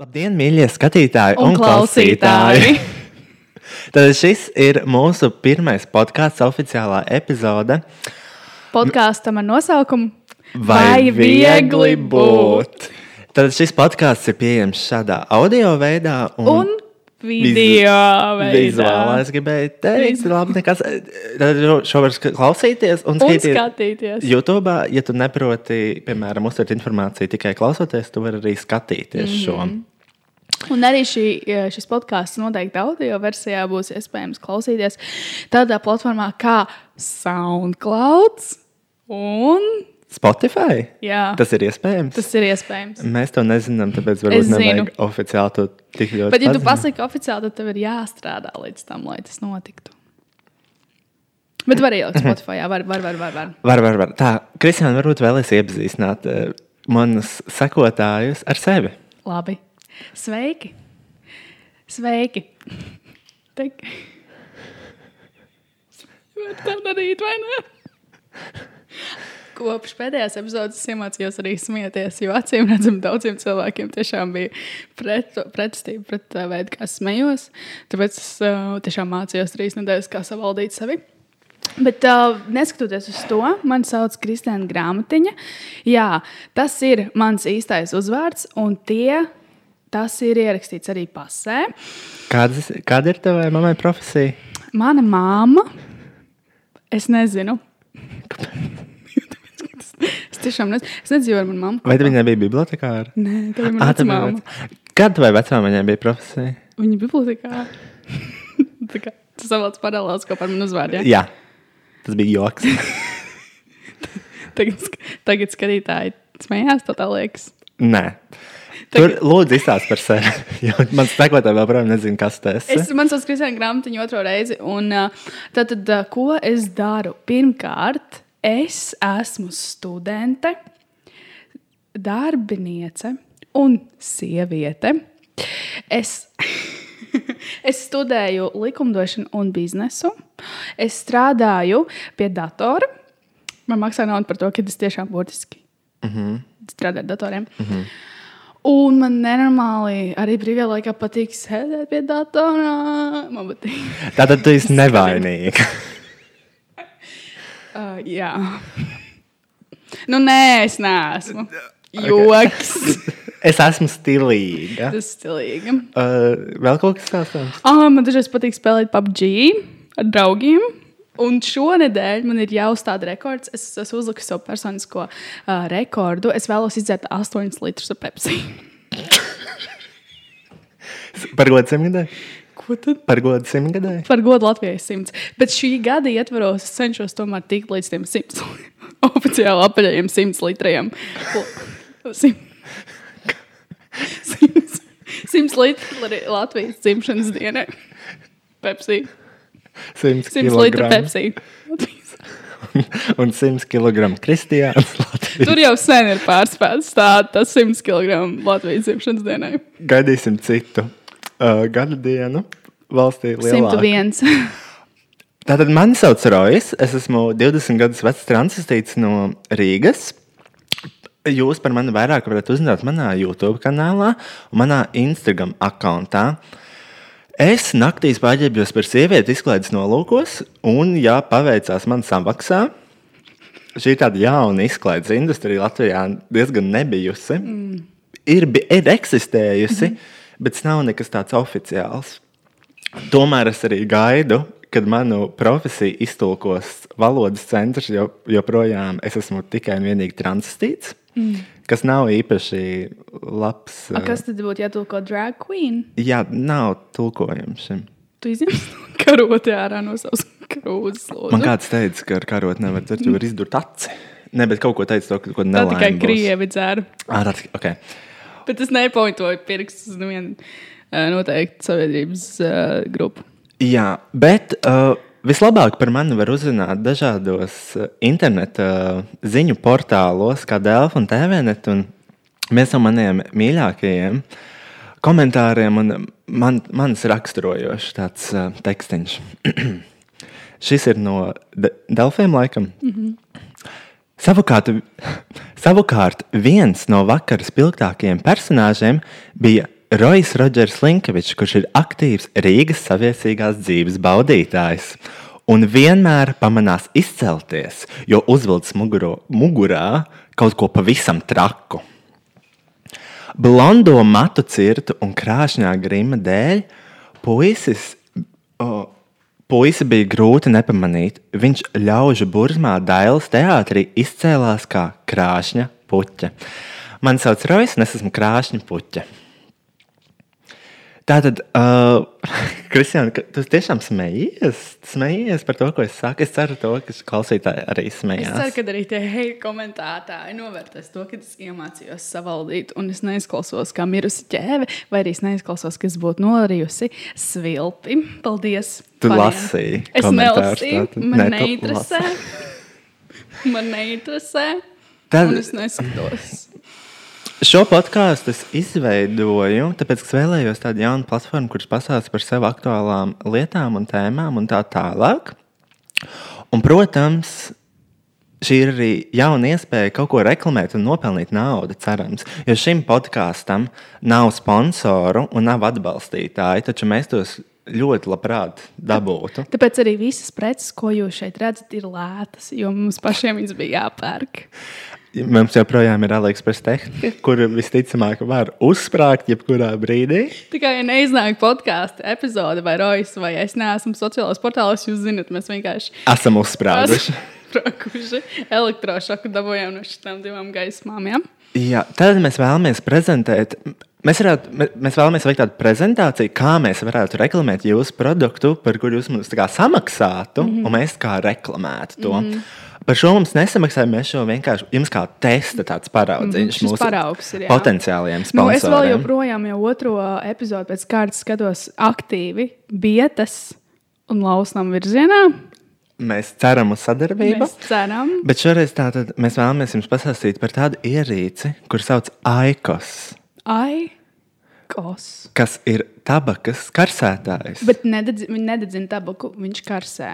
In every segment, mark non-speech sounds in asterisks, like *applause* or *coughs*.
Labdien, mīļie skatītāji Un un, klausītāji! *laughs* Tad šis ir mūsu pirmais podkāsts, oficiālā epizode. Podkāstam ar nosaukumu Vai, viegli būt? Tad šis podkāsts ir pieejams šādā audio veidā un video veidā. vizuālā. Es gribēju teikt, labi, nekas. Tad šo var sk- klausīties un Un skatīties. skatīties. YouTube, ja tu neproti, piemēram, uztvert informāciju tikai klausoties, tu vari arī skatīties mm -hmm. šo. Un arī šī, šis podkāsts noteikti audio versijā būs iespējams klausīties tādā platformā kā SoundCloud. Un Spotify. jā, Tas ir iespējams. tas ir iespējams. Mēs to nezinām, tāpēc varbūt nevajag oficiāli to tik ļoti. Bet, ja tu paziņot. pasaki oficiāli, tad tev ir jāstrādā līdz tam, lai tas notiktu. Bet var ielikt Spotify, jā, var, var, var. var, var. Var, var, var. Tā, Kristiāna, varbūt vēlēs iepazīstināt uh, manus sekotājus ar sevi. Labi. Sveiki! Sveiki! Tek. Var tā darīt, vai ne? Kopš pēdējās epizodes es iemācījos arī smieties, jo acīm redzam, daudziem cilvēkiem tiešām bija pret, pretestība pret tā veidu, kā smējos. Tāpēc es uh, tiešām mācījos trīs nedēļas, kā savaldīt sevi. Bet, uh, neskatoties uz to, man sauc Kristīna Grāmatiņa. Jā, tas ir mans īstais uzvārds, un tie, tas ir ierakstīts arī pasē. Kādas, kāda ir tavai mammai profesija? Mana māma, es nezinu. es tiešām nezinu, es nedzīvoju ar manu mammu. Vai viņa bija bibliotekāra? Nē, tā mana bija māma. vec- Kad tavai vecmāmiņai bija profesija? Viņa bija bibliotekā. Tā kā tas savāds paralēls kopā ar manu uzvārdu. Ja? Jā, tas bija joks. *laughs* Tagad, tagad skatītāji smējās, tā tā liekas. Nē. Tur lūdzu izstāst par sevi. *laughs* Man sekotāji vēl projām nezina, kas tas ir. Es man sauc Kristīna Grāmatiņa otro reizi. Un, tad, tad, uh, ko es daru? Pirmkārt, es esmu studente, darbiniece un sieviete. Es, *laughs* es studēju likumdošanu un biznesu. Es strādāju pie datora. Man maksā naudu par to, ka es tiešām burtiski mm -hmm. strādāju ar datoriem. Mm -hmm. Un man nenormāli arī brīvajā laikā patīk sēdēt pie datora. Man patīk. Tātad tu esi nevainīga. *laughs* Uh, jā. Nu, nē, es neesmu. Joks. *laughs* Es esmu stilīga. Tas ir stilīgi. Uh, vēl kaut kas tāds? Ah, man dažreiz patīk spēlēt PUBG ar draugiem. Un šonadēļ man ir jāuzstāda rekords. Es esmu uzlicis savu personisko uh, rekordu. Es vēlos izdzert 8 litrus Pepsi. *laughs* Par godu simtgadē? Ko tad? Par godu simtgadē? Par godu Latvijai 100. Bet šī gada ietvaros es cenšos tomēr tikt līdz tiem 100 *laughs* oficiāli apaļajiem 100 litriem. Ko- simt- 100 100 litri Latvijas dzimšanas dienai. Pepsi. 100 100 litri kg. Pepsi. *laughs* Un 100 kg Kristiāns. Latvijas. Tur jau sen ir pārspēts tā, tas 100 kg Latvijas dzimšanas dienai. Gaidīsim citu uh, gada dienu valstī. lielāku. 101. *laughs* Tātad mani sauc Rojas. Es esmu 20 gadus vecs transistīts no Rīgas. Jūs par mani vairāk varat uzzināt manā YouTube kanālā un manā Instagram kontā. Es naktīs paģērbjos par sievieti izklaides nolūkos, un, ja paveicās, man samaksā. Šī tāda jauna izklaides industrija Latvijā, diezgan nebijusi. Mm. Ir, ir eksistējusi, mm -hmm. bet tas nav nekas tāds oficiāls. Tomēr es arī gaidu, kad manu profesiju iztulkos valodas centrs, jo joprojām es esmu tikai un vienīgi transistīts, mm. Kas nav īpaši labs. A, kas tad būtu jātulko drag queen? Jā, nav tulkojums šim. Tu izņem karoti ārā no savas krūzes. lūdzu. Man kāds teica, ka ar karotu nevar dzert, jo var izdurt aci. Ne, bet kaut ko teica, to, ko Tā tikai krievi dzēra. Ā, tāds, okay. Bet es nepointoju pirkstus uz nevienu uh, noteiktu sabiedrības uh, grupu. Jā, bet uh, vislabāk par mani var uzzināt dažādos uh, interneta uh, ziņu portālos, kā Dēlφa un. Un mēs no maniem mīļākajiem komentāriem un man, manis raksturojošs tāds uh, tekstiņš. *clears throat* Šis ir no Delfiem, laikam. Mm -hmm. Savukārt, savukārt viens no vakara spilgtākajiem personāžiem bija Rojas Rodžers Linkevičs, kurš ir aktīvs Rīgas saviesīgās dzīves baudītājs. Un vienmēr pamanās izcelties, jo uzvilcis muguro, mugurā kaut ko pavisam traku. Blondo matu cirtu un krāšņā grima dēļ puisis, o, puisi bija grūti nepamanīt. Viņš ļaužu burzmā Dailas teātrī izcēlās kā krāšņa puķa. Mani sauc Rojas, un es esmu krāšņa puķa. Tātad, uh, *laughs* Kristiāna, ka tu tiešām smejies, smejies par to, ko es saku. Es ceru, to, ka klausītāji arī Es smējās. ceru, ka arī tie hei komentētāji novērtēs to, ka es iemācījos savaldīt, un es neizklausos kā mirusi ķēve, vai arī es neizklausos, ka es būtu norījusi svilpi. Paldies! Tu paniem. lasīji Es nelasīju, man Ne, neinteresē. Man neinteresē. Tad- Un es neskatos. Šo podkāstu es izveidoju, tāpēc, es vēlējos tādu jaunu platformu, kuras pastāsta par sev aktuālām lietām un tēmām un tā tālāk. Un, protams, šī ir arī jauna iespēja kaut ko reklamēt un nopelnīt naudu, cerams. Jo šim podkāstam nav sponsoru un nav atbalstītāji, taču mēs tos ļoti labprāt dabūtu. Tāpēc arī visas preces, ko jūs šeit redzat, ir lētas, jo mums pašiem viņas bija jāpērk. Mums joprojām ir Alekspres tehnika, kuru visticamāk var uzsprāgt jebkurā brīdī. Tikai, ja neiznāk podkāstu epizode vai rojas, vai es neesmu sociālajos portālos, jūs zinat, mēs vienkārši Esam uzsprāguši. Prakuši elektrošoku dabūjām no šīm divām gaismām. Ja? Jā, tad mēs vēlamies prezentēt. Mēs, varētu, mē- mēs vēlamies veikt tādu prezentāciju, kā mēs varētu reklamēt jūsu produktu, par kuru jūs mums samaksātu, mm -hmm. un mēs kā reklamētu to. Mm -hmm. Par šo mums nesamaksājam. Mēs šo vienkārši jums kā testa tāds paraudzīns Mhm, šis paraugs ir, jā. potenciālajiem Nu, es vēl sponsoriem. joprojām jau otro epizodi pēc kārtas skatos aktīvi bietas un lausnām virzienā. Mēs ceram uz sadarbību. Mēs ceram, Bet šoreiz tātad mēs vēlamies jums pastāstīt par tādu ierīci, kur sauc AIKOS, ai, kos. kas ir tabakas karsētājs. Bet nededz, viņi nededzina tabaku, viņš karsē.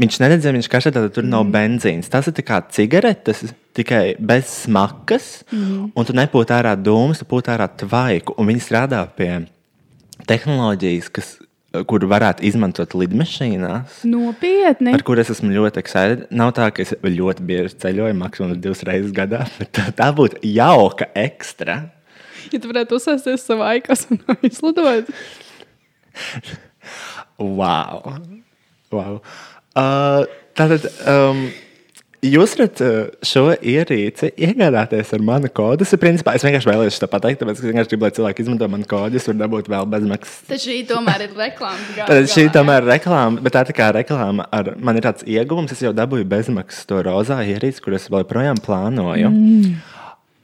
Viņš neredzēja, viņš karsē, tad tur nav benzīns. Tas ir kā cigaretes, tikai bez smakas, mm. un tu nepūti ārā dūmus, tu pūti ārā tvaiku. Un viņi strādā pie tehnoloģijas, kas, kuru varētu izmantot lidmašīnās. Nopietni. Par kuriem es esmu ļoti excited. Nav tā, ka es ļoti bieži ceļoju, maksimums divas reizes gadā, bet tā, tā būtu jauka ekstra. *laughs* Ja tu varētu uzsēsties savā aikos un izlidot. Wow! wow. Uh, tātad, um, jūs varat uh, šo ierīci iegādāties ar manu kodu. Ir principā, es vienkārši vēlējos to pateikt, tāpēc, es vienkārši gribu, lai cilvēki izmanto manu kodu. Jūs varat dabūt vēl bezmaksas. Tad šī tomēr ir reklāma. *laughs* Tad šī tomēr ir reklāma, bet tā ir tā kā reklāma. Ar, man ir tāds ieguvums, es jau dabūju bezmaksas to rozā ierīci, kuras vēl joprojām plānoju. Mm.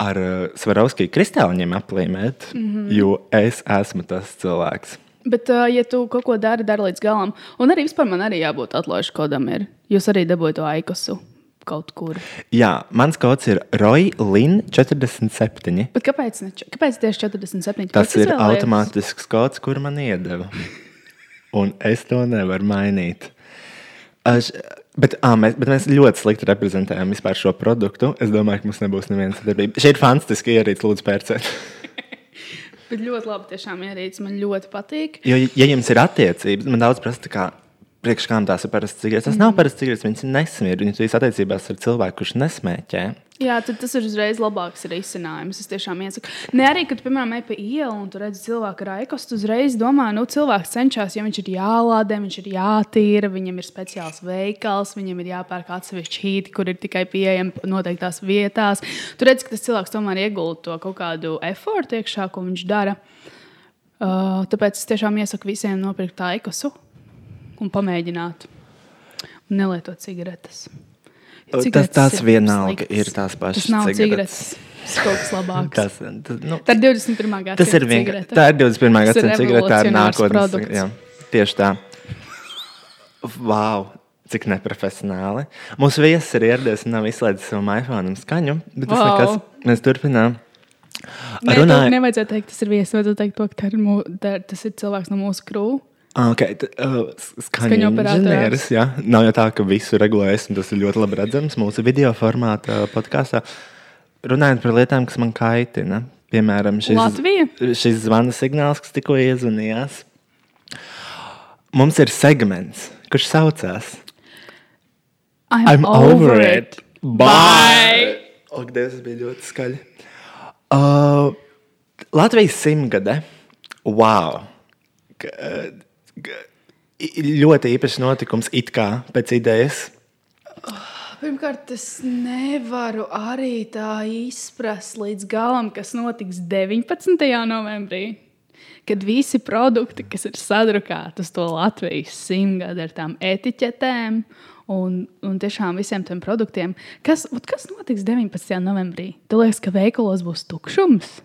Ar uh, Svarovskiju kristāliņiem aplīmēt, mm -hmm. jo es esmu tas cilvēks. Bet, uh, ja tu kaut ko dari, dari līdz galam, un arī vispār man arī jābūt atlaižu kodam, ir. Jūs arī dabūjāt to aikosu kaut kur. Jā, mans kods ir Roilin 47. Bet kāpēc, ne, kāpēc tieši 47? Tas Kāpēc ir automātisks kods, kur man iedeva. *laughs* Un es to nevaru mainīt. Aš, bet, ā, mēs, bet mēs ļoti slikti reprezentējam vispār šo produktu. Es domāju, ka mums nebūs nevienas sadarbības. Šī ir fantastiska ierīce, lūdzu, pērciet. *laughs* Bet ļoti labi, tiešām ierīce. Man ļoti patīk. Jo, ja jums ir attiecības, man daudz prasa, kā, priekš kām tās ir parastas cigaretes. Tas nav parastas cigaretes, viņas ir nesmieru. Viņas ir attiecībās ar cilvēku, kurš nesmēķē. Jā, tad tas ir uzreiz labāks risinājums. Es tiešām iesaku. Ne arī, kad, piemēram, ej pa ielu un tur redz cilvēku ar aikos, tu uzreiz domā, nu, cilvēks cenšas, ja viņš ir jālādē, viņš ir jātīra, viņam ir speciāls veikals, viņam ir jāpērk atsevišķi hīti, kur ir tikai pieejami noteiktās vietās. Tu redz, ka tas cilvēks tomēr iegulda to kaut kādu efortu iekšā, ko viņš dara. Uh, tāpēc es tiešām iesaku visiem nopirkt aikosu un pamēģināt. Un nelietot cigaretes. Tas- cigaretes tas ir vienalga ir tās pašas Tas nav cigaretes. cigaretes. Tas kas labāks. *laughs* Tas, tas, nu, Tā ir 21. gadsimta Tas ir vienkārši. Tā ir 21. Tas ir gadsimta cigarete, tā ir nākotnes. Jā, tieši tā. Wow! Cik neprofesionāli. Mūsu viesis ir ieradies un nav izslēdzis savu iPhone skaņu. Bet tas Wow. nekas. Mēs turpinām. Nē, Runāju- nevajadzētu teikt, tas ir viesis. Vajadzētu teikt, to, ka tā ir mū, tā, tas ir cilvēks no mūsu krūves. Ah, Okay, uh, Skaņu inženieris. Jā. Nav jau tā, ka visu regulēs, un tas ir ļoti labi redzams mūsu video formātā podkāstā. Runājot par lietām, kas man kaitina. Piemēram, šis, Latvija? šis zvana signāls, kas tikko iezvanījās. Mums ir segments, kurš saucās I'm, over it. Bye! Ak, Dievs, tas bija ļoti skaļi. Uh, Latvijas simtgade. Wow! Ļoti īpašs notikums, it kā pēc idejas. Pirmkārt, es nevaru arī tā izprast līdz galam, kas notiks 19. novembrī. Kad visi produkti, kas ir sadrukāti uz to Latvijas simtgadu ar tām etiķetēm un, un tiešām visiem tiem produktiem, kas, kas notiks 19. novembrī? Tu liekas, ka veikalos būs tukšums.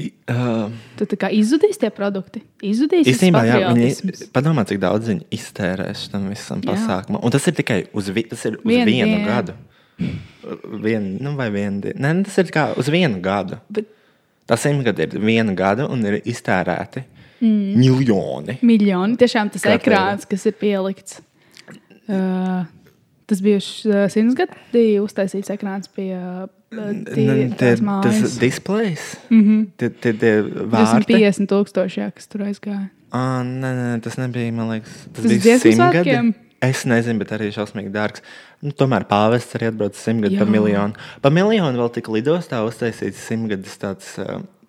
Uh, Tad kā izzudīs tie produkti. Izzudīs Īstenībā, jā, viņi padomā, cik daudz viņi iztērēs tam visam Jā. pasākumam. Un tas ir tikai uz, vi, tas ir uz Vienu vienu dienu. gadu. Vien, nu, vai vienu dienu? Nē, tas ir kā uz vienu gadu. Bet Tas simtgadi ir viena gada un ir iztērēti mm. miljoni. Miljoni. Tiešām tas Kārtībā. ekrāns, kas ir pielikts. Uh, tas bija uh, simts gadi uztaisīts ekrāns pie uh, tie, N- tie-. Tas displejs, Mm -hmm. tie, tie, tie vārti. 250 tūkstoši, jā, kas tur aizgāja. Ah, nē, nē, tas nebija. Man liekas, tas, Tas bija dziesmu simtgadi. svētkiem? Es nezinu, bet arī šausmīgi dārgs. Nu, tomēr pāvests arī atbrauc simtgadu par Jā. miljonu. Par miljonu vēl tika lidostā uztaisīts simtgadus tāds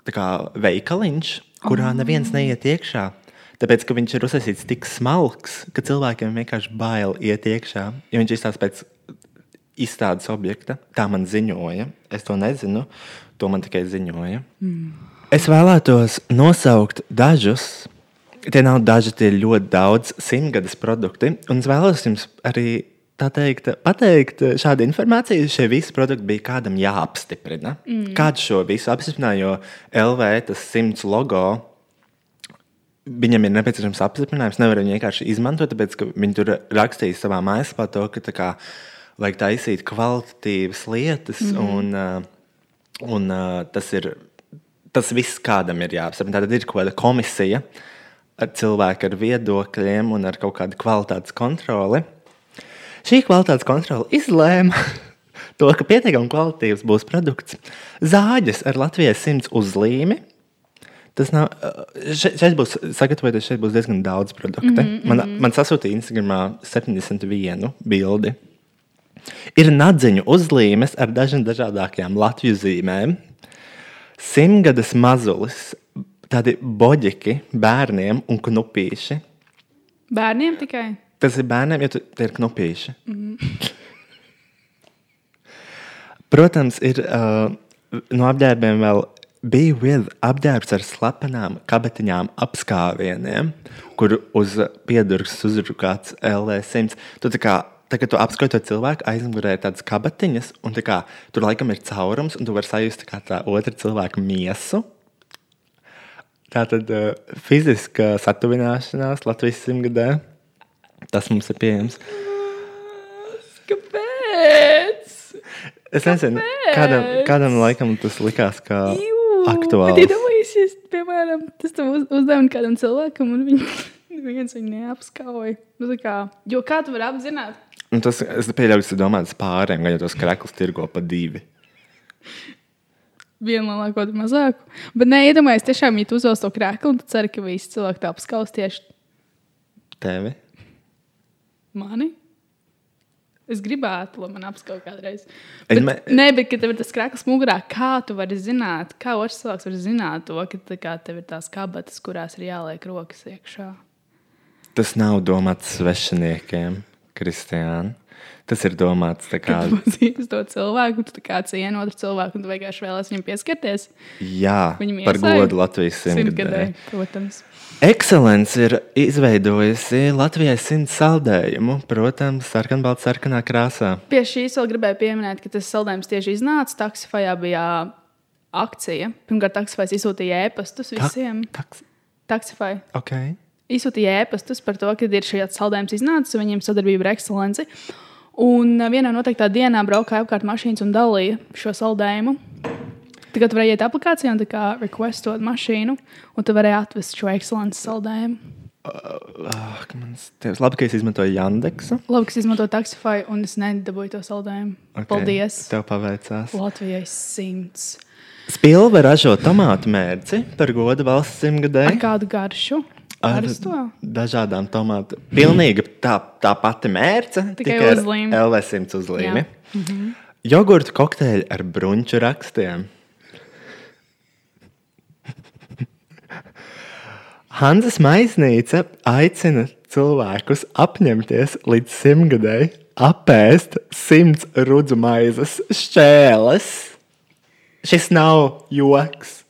tā kā veikaliņš, kurā oh. neviens neiet iekšā. Tāpēc, ka viņš ir uztaisīts tik smalks, ka cilvēkiem vienkārši bail iet iekšā. Jo viņš izstāsta pēc izstādes objekta. Tā man ziņoja. Es to nezinu. To man tikai ziņoja. Mm. Es vēlētos nosaukt dažus. Tie nav daži, tie ir ļoti daudz simtgades produkti. Un es vēlos jums arī teikt, pateikt šādu informāciju. Šie visi produkti bija kādam jāapstiprina. Mm. Kāds šo visu apstiprināja, jo LV tas simts logo viņam ir nepieciešams apstiprinājums. Nevar viņu vienkārši izmantot, tāpēc ka viņi tur rakstīja savā mājaslapā to, ka tā kā, vajag taisīt kvalitatīvas lietas, mm -hmm. un, uh, un uh, tas ir tas viss, kādam ir jāapstiprina. Tad ir kaut kāda komisija ar cilvēku ar viedokļiem un ar kaut kādu kvalitātes kontroli. Šī kvalitātes kontrole izlēma *laughs* to, ka pietiekami kvalitīvs būs produkts. Zāģis ar Latvijas simts uzlīmi. Tas nav. Šeit, šeit būs sagatavoties, šeit būs diezgan daudz produktu. Mm -hmm. man, man sasūtīja Instagramā 71 bildi. Ir nadziņu uzlīmes ar dažām dažādākajām Latvijas zīmēm. Simtgades mazulis, tādi boģiki bērniem un knupīši. Bērniem tikai. Tas ir bērniem, tu, tie ir knupīši. Mm -hmm. Protams, ir uh, no apģērbiem vēl bija with apģērbs ar slepenām kabatiņām apskāvieniem, kur uz piedurks uzrukāts LV100. Tu tā kā Tagad tu apskauj to cilvēku, aizmugurē ir tādas kabatiņas, un tā kā, tur laikam ir caurums, un tu vari sajust tā tā otra cilvēka miesu. Tā tad uh, fiziska satuvināšanās Latvijas simtgadē. Tas mums ir pieejams. Kāpēc? Es nezinu, kādam, kādam laikam tas likās kā Jū, aktuāls. Bet iedomājieties, piemēram, tas tev uz, uzdevums kādam cilvēkam, un viņš *laughs* viens viņu neapskauj. Nu, kā, jo kā tu vari apzināt? Un tas, es pieļauju, tas domāts pārējiem, gan ja tos kreklus tirgo pa divi. Vienu lielāko, otru mazāku. Bet nē, iedomājieties, tiešām, ja tu uzvelc to krēslu, tad ceru, ka visi cilvēki tā apskaus tieši Tevi? mani. Es gribētu, lai man apskauj kādreiz. Bet, me- nē, bet, kad tev ir tas krāklis mugurā, kā tu vari zināt, kā otrs cilvēks var zināt to, ka kā tev ir tās kabatas, kurās ir jāliek rokas iekšā. Tas nav domāts svešiniekiem, Kristiāna. Tas ir domāts tā kā. Tu pazīsti to cilvēku, tu tā kā cieni otru cilvēku, un tu vienkārši vēlēsies viņam pieskarties. Jā, Viņam par godu Latvijas simtgadē. Protams. Excellence ir izveidojusi Latvijai simts saldējumu, protams, sarkanbalta sarkanā krāsā. Pie šīs vēl gribēju pieminēt, ka tas saldējums tieši iznāca. Taksifajā bija akcija. Pirmkārt, taksifajs izsūtīja ēpastus visiem. Taks, Taksifai okay. Izsūtīja ēpastus par to, ka ir šis saldējums iznācis, viņiem sadarbība ar ekscelenci. Un uh, vienā noteiktā dienā braukāja apkārt mašīnas un dalīja šo saldējumu. Tagad vari iet aplikācijā un requestot mašīnu, un tu vari atvest šo ekscelences saldējumu. Mans Dievs, labi, ka es izmantoju Jandeksu. Labi, ka es izmantoju taksifai, un es nedabūju to saldējumu. Okay. Paldies! Tev paveicās. Latvijai simts. Spilva ražo tomātu mērci par godu valsts Ar simtgadēju. kādu garšu? Ar Ar dažādām tomātu. Pilnīgi tā, tā pati mērce, Tikai ar uzlīmi. LV100 uzlīmi. Jā. Mhm. Jogurta kokteļi ar brunču rakstiem. *laughs* Hanzas Maisnīca aicina cilvēkus apņemties līdz simtgadēji apēst simts rudzu maizes šķēles. Šis nav joks.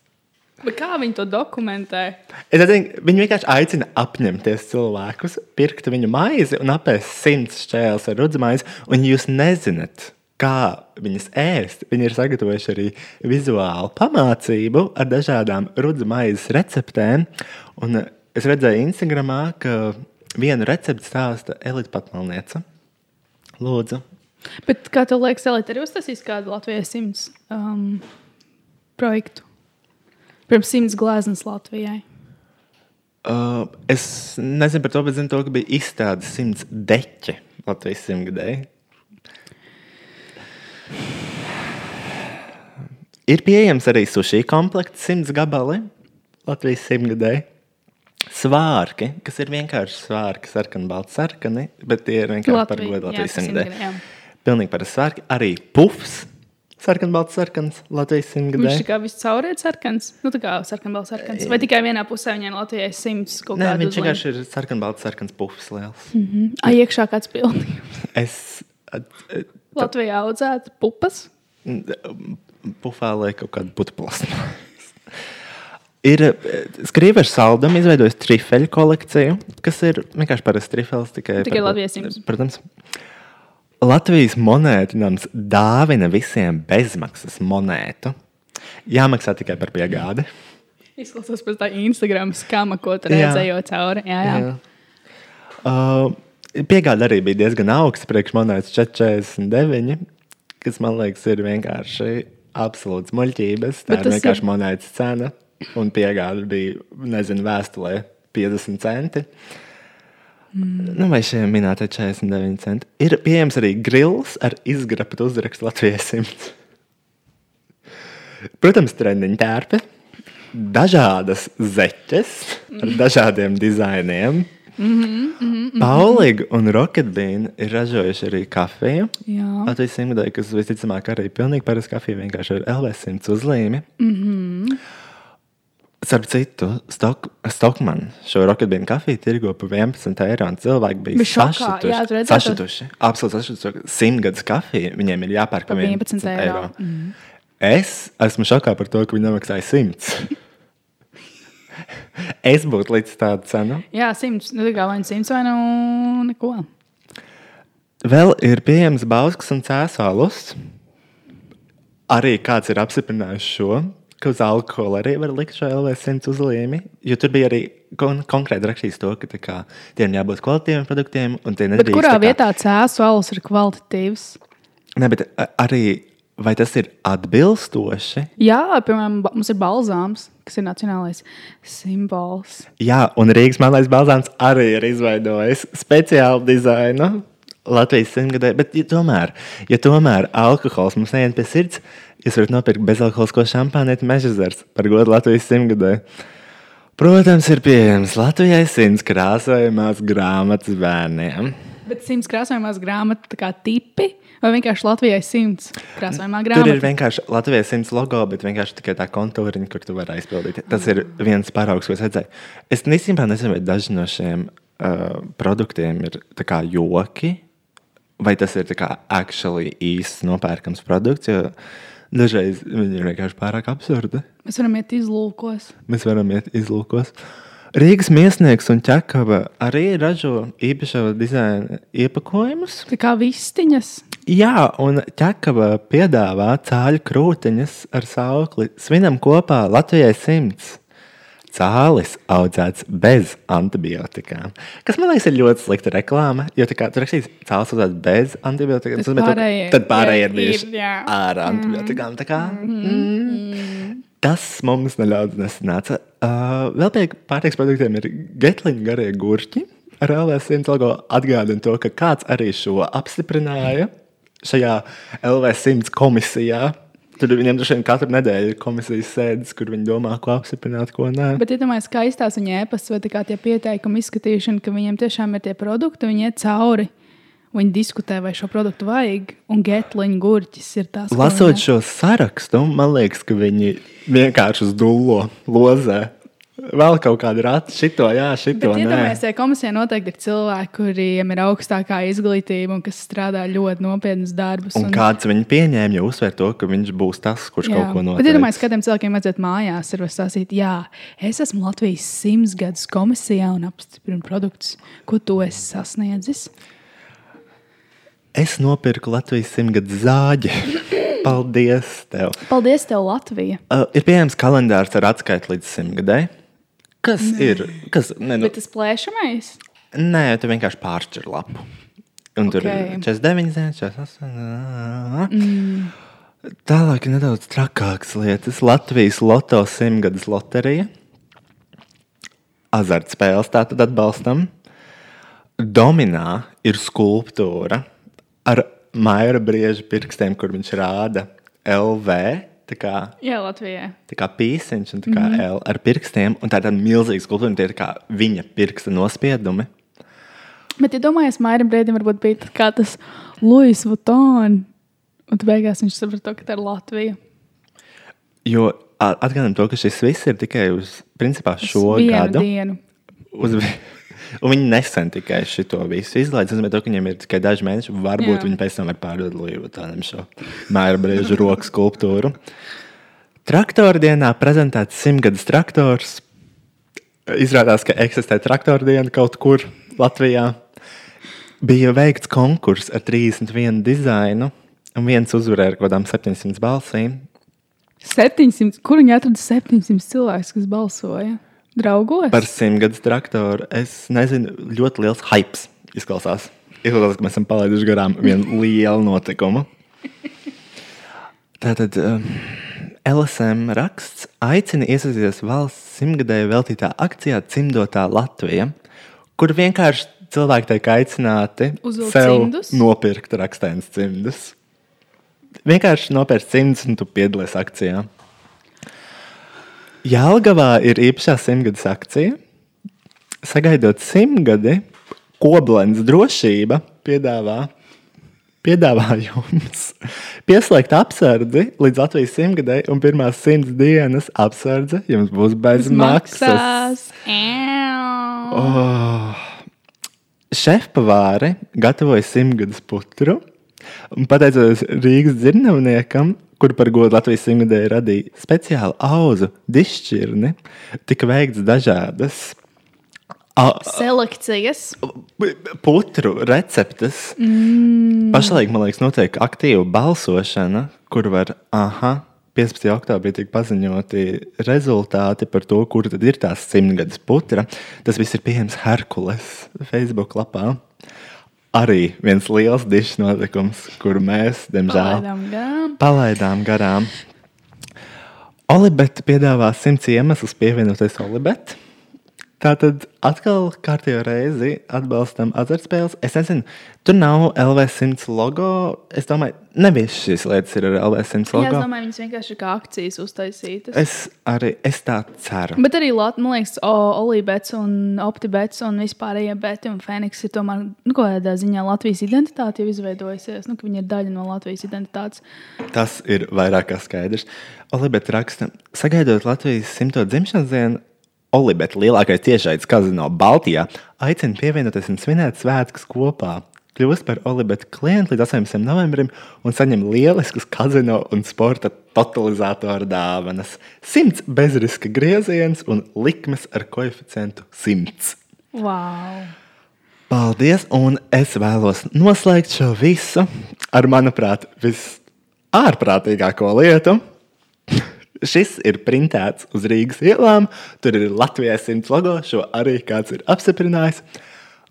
Bet kā viņi to dokumentē? Es domāju, viņi vienkārši aicina apņemties cilvēkus, pirkt viņu maizi un apēst simts šķēles ar rudzu maizi. Un jūs nezināt, kā viņas ēst. Viņi ir sagatavojuši arī vizuālu pamācību ar dažādām rudzu maizes receptēm. Un es redzēju Instagramā, ka vienu recepti stāsta Elita Patmalniece. Lūdzu. Bet kā tev liekas, Elīte, arī uztaisīs kādu Latvijas simts um, projektu? Pirms simts gleznas Latvijai. Uh, es nezinu par to, bet zinu to, ka bija izstāde simts deķi Latvijas simtgadēji. Ir pieejams arī sushi komplekts, simts gabali Latvijas simtgadēji. Svārki, kas ir vienkārši svārki, sarkani, balti, sarkani, bet tie ir vienkārši par godu Latvijas simtgadēji. Pilnīgi parasti svārki. Arī pufs, sarkani, balti, sarkans Latvijas Viņš simtgadēji. tā kā viss caurēts sarkans, nu tā kā sarkanbalts sarkans. Vai tikai vienā pusē viņai Latvijai simts kaut Nē, kādu viņš vienkārši ir sarkani, balti, sarkans pufs liels. Ai, iekšā kāds pilnīgi. *laughs* Es at- at- Latvijā audzēta pupas. pufā liek kaut kādu plasmu. *laughs* Ir skrīveris saldam izveidojis trifeļu kolekciju, kas ir vienkārši parasts trifels. Tikai, Tikai par- Latvijas simts. Protams. Latvijas monētinams dāvina visiem bezmaksas monētu. Jāmaksā tikai par piegādi. Izklausās pēc tā Instagram skama, ko tur redzēju cauri. Jā, jā. jā. Uh, piegāde arī bija diezgan augsta, priekš monētas 4,49, kas man liekas ir vienkārši absolūts muļķības. Tā ir vienkārši ir- monētas cena, un piegāde bija, nezinu, vēstulē 50 centi. Mm. Nu, vai šie minētie 49 centi? Ir pieejams arī grils ar izgrabtu uzrakstu Latvijas simts. Protams, treniņa tērpi, dažādas zeķes ar dažādiem dizainiem. Mm -hmm, Paulīga un Rocketbean ir ražojuši arī kafiju. Jā. Latvijas simtgadēji, kas visticamāk arī pilnīgi parasta kafija, vienkārši ar LV100 uzlīmi. Mm -hmm. Starp citu, Stok Stokman šo Rocketbean kafiju tirgo par 11 eiro. Cilvēki bija sašutuši. Jā, tu redzēji to? sašutuši. Absolūti sašutuši. Simtgadus kafija viņiem ir jāpērk Par par 11 11 eiro. eiro. Mm. Es esmu šokā par to, ka viņi nemaksāja 100. *laughs* es būtu līdz tādu cenu. Jā, simts. Nu, tā kā vai nu simts vai nu neko. Vēl ir pieejams Bauskas un Cēlus. Arī kāds ir apstiprinājis šo, ka uz alkohola arī var likt šo LV100 uzlīmi. Jo tur bija arī kon konkrēti rakstīts to, ka kā, tiem jābūt kvalitīviem produktiem. nedrīkst kurā kā- vietā cēlus alus ir kvalitatīvs? Ne, bet arī vai tas ir atbilstoši? Jā, piemēram, mums ir balzāms, kas ir nacionālais simbols. Jā, un Rīgas malais balzāns arī ir izveidojis speciālu dizainu Latvijas simtgadē. Bet, ja tomēr, ja tomēr alkohols mums neiet pie sirds, jūs varat nopirkt bezalkoholisko šampānieti mežazars par godu Latvijas simtgadē. Protams, ir pieejams Latvijai simts krāsojumās grāmatas bērniem. Bet simts krāsojumās grāmatas kā tipi, vai vienkārši Latvijai simts krāsojumā Tur ir vienkārši Latvijas simts logo, bet vienkārši tikai tā kontūriņa, kur tu vari aizpildīt. Tas ir viens paraugs, ko es redzēju. Es īstenībā nezinu, vai daži no šiem uh, produktiem ir joki, vai tas ir kā actually īsts nopērkams produkts. Jo dažreiz viņi ir vienkārši pārāk absurdi. Mēs varam iet izlūkos. Mēs varam iet izlūkos. Rīgas mēsnieks un ķekava arī ražo īpašo dizaina iepakojumus. Tā kā vistiņas. Jā, un ķekava piedāvā cāļu krūtiņas ar saukli. Svinam kopā Latvijai simts. Cālis audzēts bez antibiotikām. Kas man liekas, ir ļoti slikta reklāma. Jo kā tur rakstīts, cālis audzēts bez antibiotikām, Tas pārējie- tad pārējie ir bijuši ar antibiotikām. tā kā, mm. Tas mums nedaudz nesanāca. Uh, vēl pie pārtiks produktiem ir getliņu garie gurķi. Ar LV100 logo atgādina to, ka kāds arī šo apstiprināja šajā LV100 komisijā. Tur viņiem droši vien katru nedēļu ir komisijas sēdes, kur viņi domā, ko apstiprināt, ko nē. Bet, iedomājieties, kā izstāsta viņa ēpasts vai kā tie pieteikumi izskatīšana, ka viņiem tiešām ir tie produkti, viņi iet cauri. Viņi diskutē, vai šo produktu vajag, un getliņa gurķis ir tas, Lasot šo sarakstu, man liekas, ka viņi vienkārši uz dūlo lozē. Vēl kaut kāda rata, šito, jā, šito. Bet, nē. iedomājieties, tajā komisijā noteikti ir cilvēki, kuriem ir augstākā izglītība un kas strādā ļoti nopietnus darbus. Un kāds viņu pieņēma, jau uzsver to, ka viņš būs tas, kurš Jā. kaut ko Bet, noteiks. iedomājieties, kādiem cilvēkiem vajadzētu mājās ir stāstīt, jā, es esmu Latvijas simts gadus komisijā un apstiprinu produktus, ko tu esi sasniedzis. Es nopirku Latvijas simtgadu zāģi. *laughs* Paldies! Tev. Paldies, tev, Latvija! Uh, ir pieejams kalendārs ar atskaitu līdz simtgadai. Kas Nē. ir? Kas, ne, nu, Bet tas plēšamais? nē, tu vienkārši pāršķir lapu. Un tur Ok. ir 49, 48. Mm. Tālāk ir nedaudz trakākas lietas. Latvijas loto simtgades loterija. Azartspēles tātad atbalstam. Dominā ir skulptūra ar maira brieža pirkstiem, kur viņš rāda LV. Tā kā, Jā, Latvijā. tā kā pīsiņš un tā kā mm -hmm. L ar pirkstiem. Un tā ir tāda milzīga skulptūra, tie ir kā viņa pirksta nospiedumi. Bet, ja domājies, Mairim Brīdim varbūt bija tā kā tas Louis Vuitton, un beigās viņš saprata, ka tā ir Latvija. Jo atgādinām to, ka šis viss ir tikai uz principā, šo Vienu gadu. dienu. Uz, vi- un viņi nesen tikai šo visu izlaiž. Es domāju, ka viņiem ir tikai daži mēneši. Varbūt Jā. viņi pēc tam var pārdot Līvu šo mēra brīžu roku skulptūru. Traktora dienā prezentēts simtgadus traktors. Izrādās, ka eksistē traktora diena kaut kur Latvijā. Bija veikts konkurss ar 31 dizainu, un viens uzvarēja ar kaut kādām 700 balsīm. 700, kur viņi atrada 700 cilvēkus, kas balsoja? Draugos? Par simtgadus traktoru es nezinu, ļoti liels hype izklausās. Izklausās, ka mēs esam palaiduši garām vienu *laughs* lielu notikumu. Tātad um, LSM raksts aicina iesaistīties valsts simtgadēju veltītā akcijā Cimdotā Latvija, kur vienkārši cilvēki tiek aicināti Uzvilkt sev cimdus? nopirkt rakstēnas cimdus. Vienkārši nopērts cimdus un tu piedalies akcijā. Jālgavā ir īpašā simtgades akcija. Sagaidot simtgadi, Koblenz drošība piedāvā, piedāvā jums *laughs* pieslēgt apsardzi līdz Latvijas simtgadai, un pirmās simts dienas apsardze jums būs bez maksas. Maksās. Oh. Šefpavāri gatavoja simtgadus putru. Un pateicoties Rīgas dzirnavniekam, kur par godu Latvijas simtgadē radīja speciālu auzu dišķirni, tika veikts dažādas Selekcijas. putru receptes. Mm. Pašlaik, man liekas, notiek aktīva balsošana, kur var, aha, 15. oktobrī tiek paziņoti rezultāti par to, kur tad ir tās simtgades putra. Tas viss ir pieejams Herkules Facebook lapā. Arī viens liels dišs notikums, kur mēs, diemžēl, Palaidām garām. palaidām garām. Olibeta piedāvā simts iemeslus pievienoties Olibetai. Tātad atkal kārtībā reizi atbalstam azartspēles. Es nezinu, tur nav LV100 logo. Es domāju, nevis šīs lietas ir ar LV100 Jā, es logo. domāju, viņas vienkārši ir kā akcijas uztaisītas. Es arī es tā ceru. Bet arī Latvijas, man liekas, Olībets un Optibets un vispārējie beti un Fēniks ir tomēr, nu, kādā ziņā Latvijas identitāte jau izveidojusies. Nu, ka viņi ir daļa no Latvijas identitātes. Tas ir vairāk kā skaidrs. Olibeta raksta, sagaidot Latvijas simto dzimšanas dienu, Olibeta lielākais tiešais kazino Baltijā aicina pievienoties un svinēt svētkus kopā. Kļūst par Olibeta klientu līdz 18. novembrim un saņem lieliskas kazino un sporta totalizatoru dāvanas. Simts bezriska grieziens un likmes ar koeficientu 100. Wow! Paldies, un es vēlos noslēgt šo visu ar, manuprāt, visārprātīgāko lietu. Šis ir printēts uz Rīgas ielām. Tur ir Latvijas simts logo, šo arī kāds ir apstiprinājis.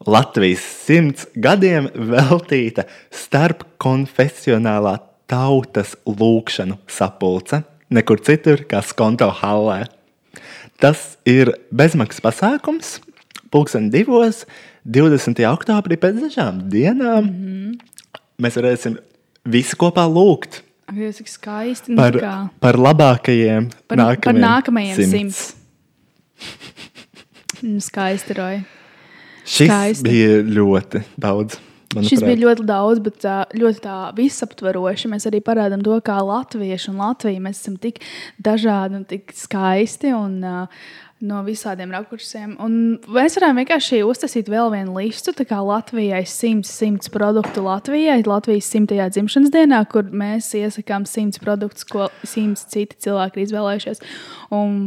Latvijas simts gadiem veltīta starp konfesionālā tautas lūkšanu sapulce, nekur citur kā Skonto hallē. Tas ir bezmaksas pasākums. Pūksteni divos, 20. oktobrī pēc dažām dienām mm -hmm. mēs varēsim visi kopā lūgt. Dievs, cik skaisti. Par, kā par labākajiem Par, nākamajiem par nākamajiem simts. Nu, Skaisti, Roja. Šis Skaisti. bija ļoti daudz. Manuprāt. Šis bija ļoti daudz, bet ļoti tā visaptveroši. Mēs arī parādām to, kā latvieši un Latvija mēs esam tik dažādi un tik skaisti. Un, uh, No visādiem rakursiem. Un mēs varam vienkārši uztaisīt vēl vienu listu. Tā kā Latvijai 100, 100 produktu Latvijai, Latvijas 100. dzimšanas dienā, kur mēs iesakām 100 produktus, ko 100 citi cilvēki ir izvēlējušies. Un,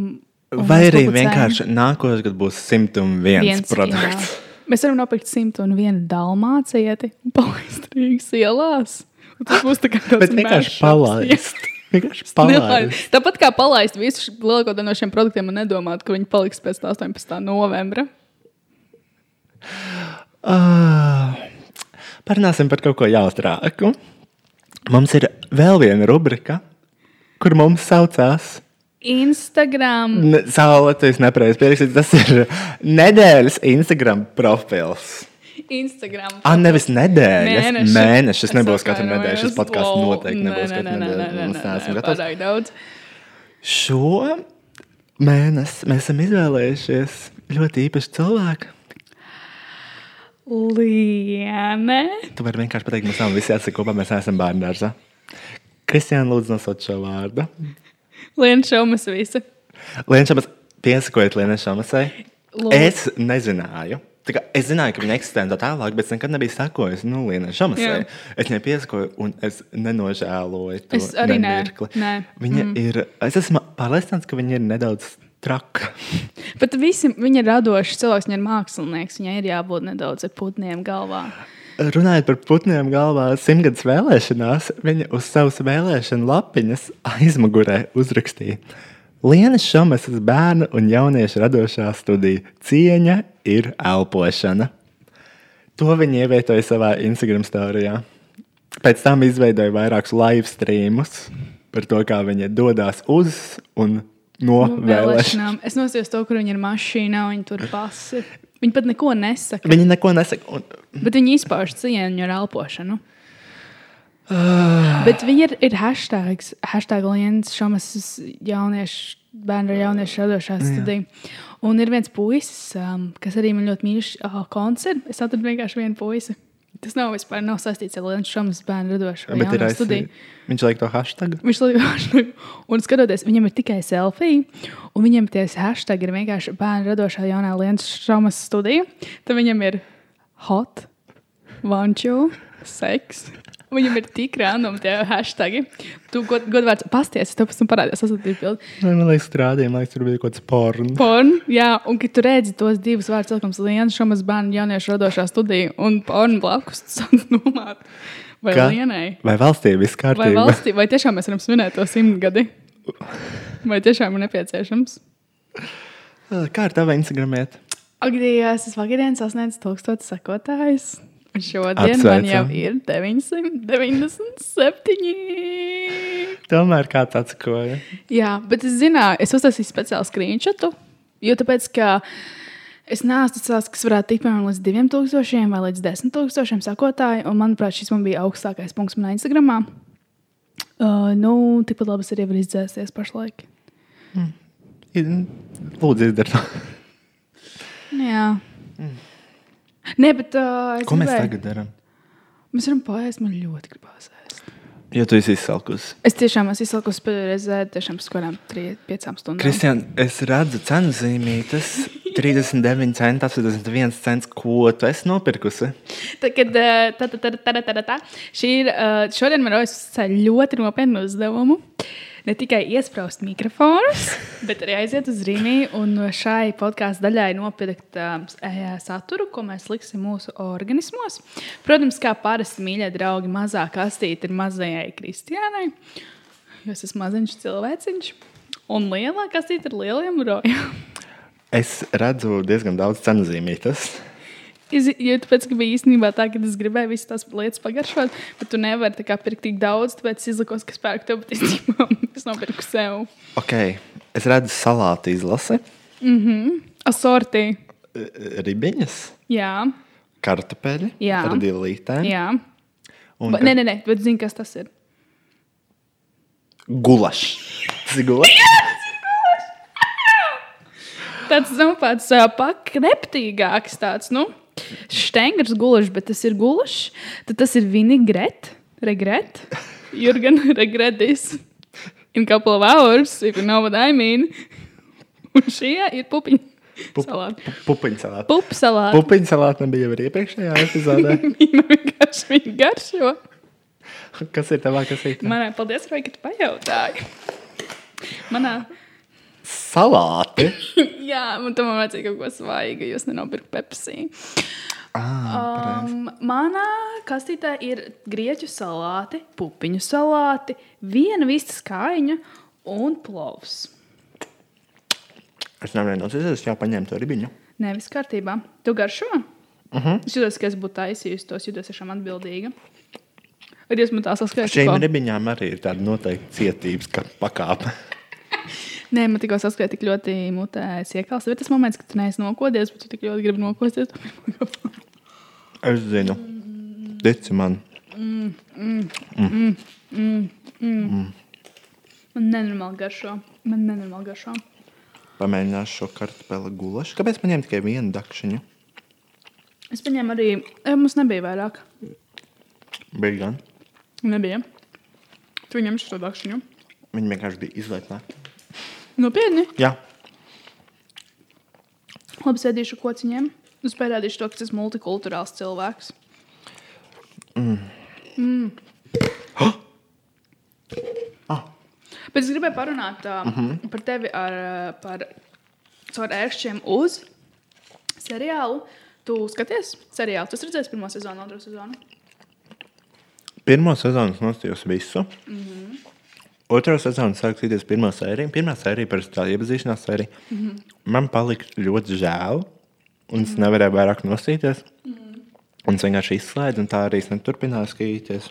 un Vai arī publicējam. vienkārši nākošais gads būs 101 Viens, produkts. jā. Mēs varam nopirkt 101 dalmācieti un palaist Rīgas ielās. Un Tas būs tā kā tāds vienkārši palaist. Vienkārši palaist. Tāpat kā palaist visu lielāko daļu no šiem produktiem un nedomāt, ka viņi paliks pēc 18. novembra. Uh, parunāsim par kaut ko jautrāku. Mums ir vēl viena rubrika, kur mums saucās. Instagram. Latvijas nepareizi pierakstīts. Tas ir nedēļas Instagram profils. Instagram. Ah, nevis nedēļas, Mēneši. mēnešus. Es nebūs katru nedēļu. Šis podkāsts noteikti nebūs katru nedēļu. nē, neesam gatavi. daudz. Šo mēnesi mēs esam izvēlējušies ļoti īpašu cilvēku. Liene. Tu vari vienkārši pateikt, mums nav visi jāsaka kopā, mēs neesam bērnu dārzā. Kristiāna, lūdzu, nosauc šo vārdu. Liene šaumas visi. Lienčamas, piesakojiet Lienai Šamasai. Lūdzu. Es nezināju. Kā Es zināju, ka viņa eksistē tā tālāk, bet es nekad nebiju sakojis nu, Lienai Šamasai. Es viņai piesakoju, un es nenožēloju to Es arī nē. nemirkli. Nē. Viņa mm. ir. Es esmu pārliecināts, ka viņa ir nedaudz traka. *laughs* Bet visi, viņa ir radošs cilvēks, viņa ir mākslinieks. Viņai ir jābūt nedaudz ar putniem galvā. Runājot par putniem galvā, simtgadus vēlēšanās, viņa uz savas vēlēšanu lapiņas aizmugurē uzrakstīja: Lienas Šamasas bērnu un jauniešu radošā studija cieņa ir elpošana. To viņa ievietoja savā Instagram storijā. Pēc tam izveidoja vairākus live streamus par to, kā viņa dodas uz un no Nu, vēlēšanām. Es nosījos to, kur viņa ir mašīnā, viņa tur pasi. Viņa pat neko nesaka. Viņa neko nesaka. Un, Bet viņi izpauž cieņu ar elpošanu. Bet viņi ir, ir hashtags, hashtag Lienas Šamas jauniešu, bērnu jauniešu radošā studija. Un ir viens puisis, um, kas arī man ļoti mīl uh, koncertu. Es atradu vienkārši vienu puisi. Tas nav vispār nav saistīts ar Lienas Šamas bērnu radošo bet ir studiju. viņš liek to hashtag. Viņš liekas, un skatoties, viņam ir tikai selfija, un viņam tie hashtag ir vienkārši bērnu radošā jaunā Lienas Šamas studija. Tad viņam ir hot, vanču, seks. *laughs* Viņam ir tik random tie hashtagi. Tu god, godvārds pasties, es tev pēc tam parādīšu, sasūtīju bildi. Man liekas, strādājot, man liekas, tur bija kaut kāds porns. Porn, jā, un kad tu redzi tos divus vārdus, likums Lienas Šamas bērnu jauniešu radošā studija un porn blakus, *laughs* tu sāc domāt, vai Ka? Lienai. Vai valstī viss Vai kārtībā? valstī, vai tiešām mēs varam svinēt to simtgadi? Vai tiešām ir nepieciešams? Kā ar tavu Instagramiet? Ak, Dievs, es vakardien sasniedzu tūkstošu sekotājus. Šodien man Apsveicam. jau ir 997. Tomēr kāds atsakoja. Jā, bet es zināju, es uztaisīju speciālu screenshotu. Jo tāpēc, ka es neesmu tāds, kas varētu tikt piemēram līdz 2000 vai līdz 10,000 sekotāju. Un, manuprāt, šis man bija augstākais punkts manā Instagramā. Uh, nu, tikpat labi es arī varu izdzēsties pašlaik. Lūdzu, izdara to. Jā. Nē, bet uh, es Ko mēs gribēju- tagad darām? Mēs varam pāriest, man ļoti gribās ēst. Jo tu esi izsalkusi. Es tiešām esmu izsalkusi pēdējo reizi, tiešām pēc kādām 3-5 stundām. Kristiāna, es redzu cenu zīmītes. 39 centi, 81 cents. Ko tu esi nopirkusi? Tad, kad tā, tā, tā, tā, tā, tā, tā, šī ir šodien man rodas ļoti nopietnu uzdevumu. Ne tikai iesprāst mikrofonus, *laughs* bet arī aiziet uz Rīgā un šai podkāstu daļai nopirkt uh, saturu, ko mēs liksim mūsu organismos. Protams, kā parasti mīļie draugi, mazā kastīte ir mazajai Kristiānai, jo es esmu maziņš cilvēciņš, un lielā kastīte ir lieliem rojām. Es redzu diezgan daudz cenu zīmītes. Jo tāpēc, ka bija īstenībā tā, ka es gribēju visas tās lietas pagaršot, bet tu nevari tā kā pirkt tik daudz, tāpēc es izlikos, ka es pērku tev, īstenībā *laughs* es nopirku sev. Ok, es redzu salātu izlasi, Asortī. ribiņas, Jā, kartupeļi Jā. ar dilītēm. jā. Un Ba, nē, nē, nē, bet zini, kas tas ir? Gulašs. Tas ir gulašs. Tāds nu, pats uh, pakreptīgāks, tāds, nu, štengrs gulašs, bet tas ir gulašs. Tad tas ir vinigret, regret, Jurgen, *laughs* regret this in couple of hours, if you know what I mean. Un šie ir pupiņi. Pupiņu salāti. Pupu salāti. Pupiņu salāti nebija jau iepriekšējā epizodē. *laughs* Viņa vienkārši viņa garšo. Kas ir tavā kasītē? Manā, paldies, Vai, ka tu pajautāji. Manā, Salāti. *laughs* jā, man tam vajadzēja kaut ko svaigu, jūs nenopirkt Pepsi. Ah, Um, manā kastītē ir grieķu salāti, pupiņu salāti, viena vistas kājiņa un plovs. es nevarēju nosēsties, jāpaņem to ribiņu. Nevis kārtībā. Tu garšo? Uh Mhm. -huh. Es jūtos, ka es būtu taisījusi tos, jūtos tiešām atbildīga. Vai Dievs man tā saskaita? Šīm ribiņām arī ir tāda noteikta cietības pakāpe. *laughs* Nē, man tikko saskaita tik ļoti mutē iekals. Bet tas moments, kad tu neesi nokodies, bet tu tik ļoti gribi nokosties. *laughs* Es zinu. Tici man. Man nenormāli garšo. Man nenormāli garšo. Pamēģināšu šo kartupeli gulašu. Kāpēc man ņem tikai vienu dakšiņu? Es paņēmu arī, e, mums nebija vairāk. Bija gan. Nebija. Tu ņem šo dakšiņu. Viņi vienkārši bija izlaicināti. Nopietni. Jā, Labi, sēdīšu kociņiem. Es parādīšu to, ka tas ir multikulturāls cilvēks. Mm. Ah. Bet es gribēju parunāt uh, uh -huh. par tevi ar, par caur ērkšķiem uz seriālu. Tu skaties seriālu, tu esi redzējis pirmo sezonu, otro sezonu. pirmā sezona nostājos visu. Mm -hmm. Otrā sezona sāk skatīties pirmā sērija. Pirmā sērija parasti tā iepazīšanās sērija. Mm -hmm. Man palika ļoti žēl, un es nevarēju vairāk nostīties. Mm -hmm. Un es vienkārši izslēdzu, un tā arī es neturpināju skatīties.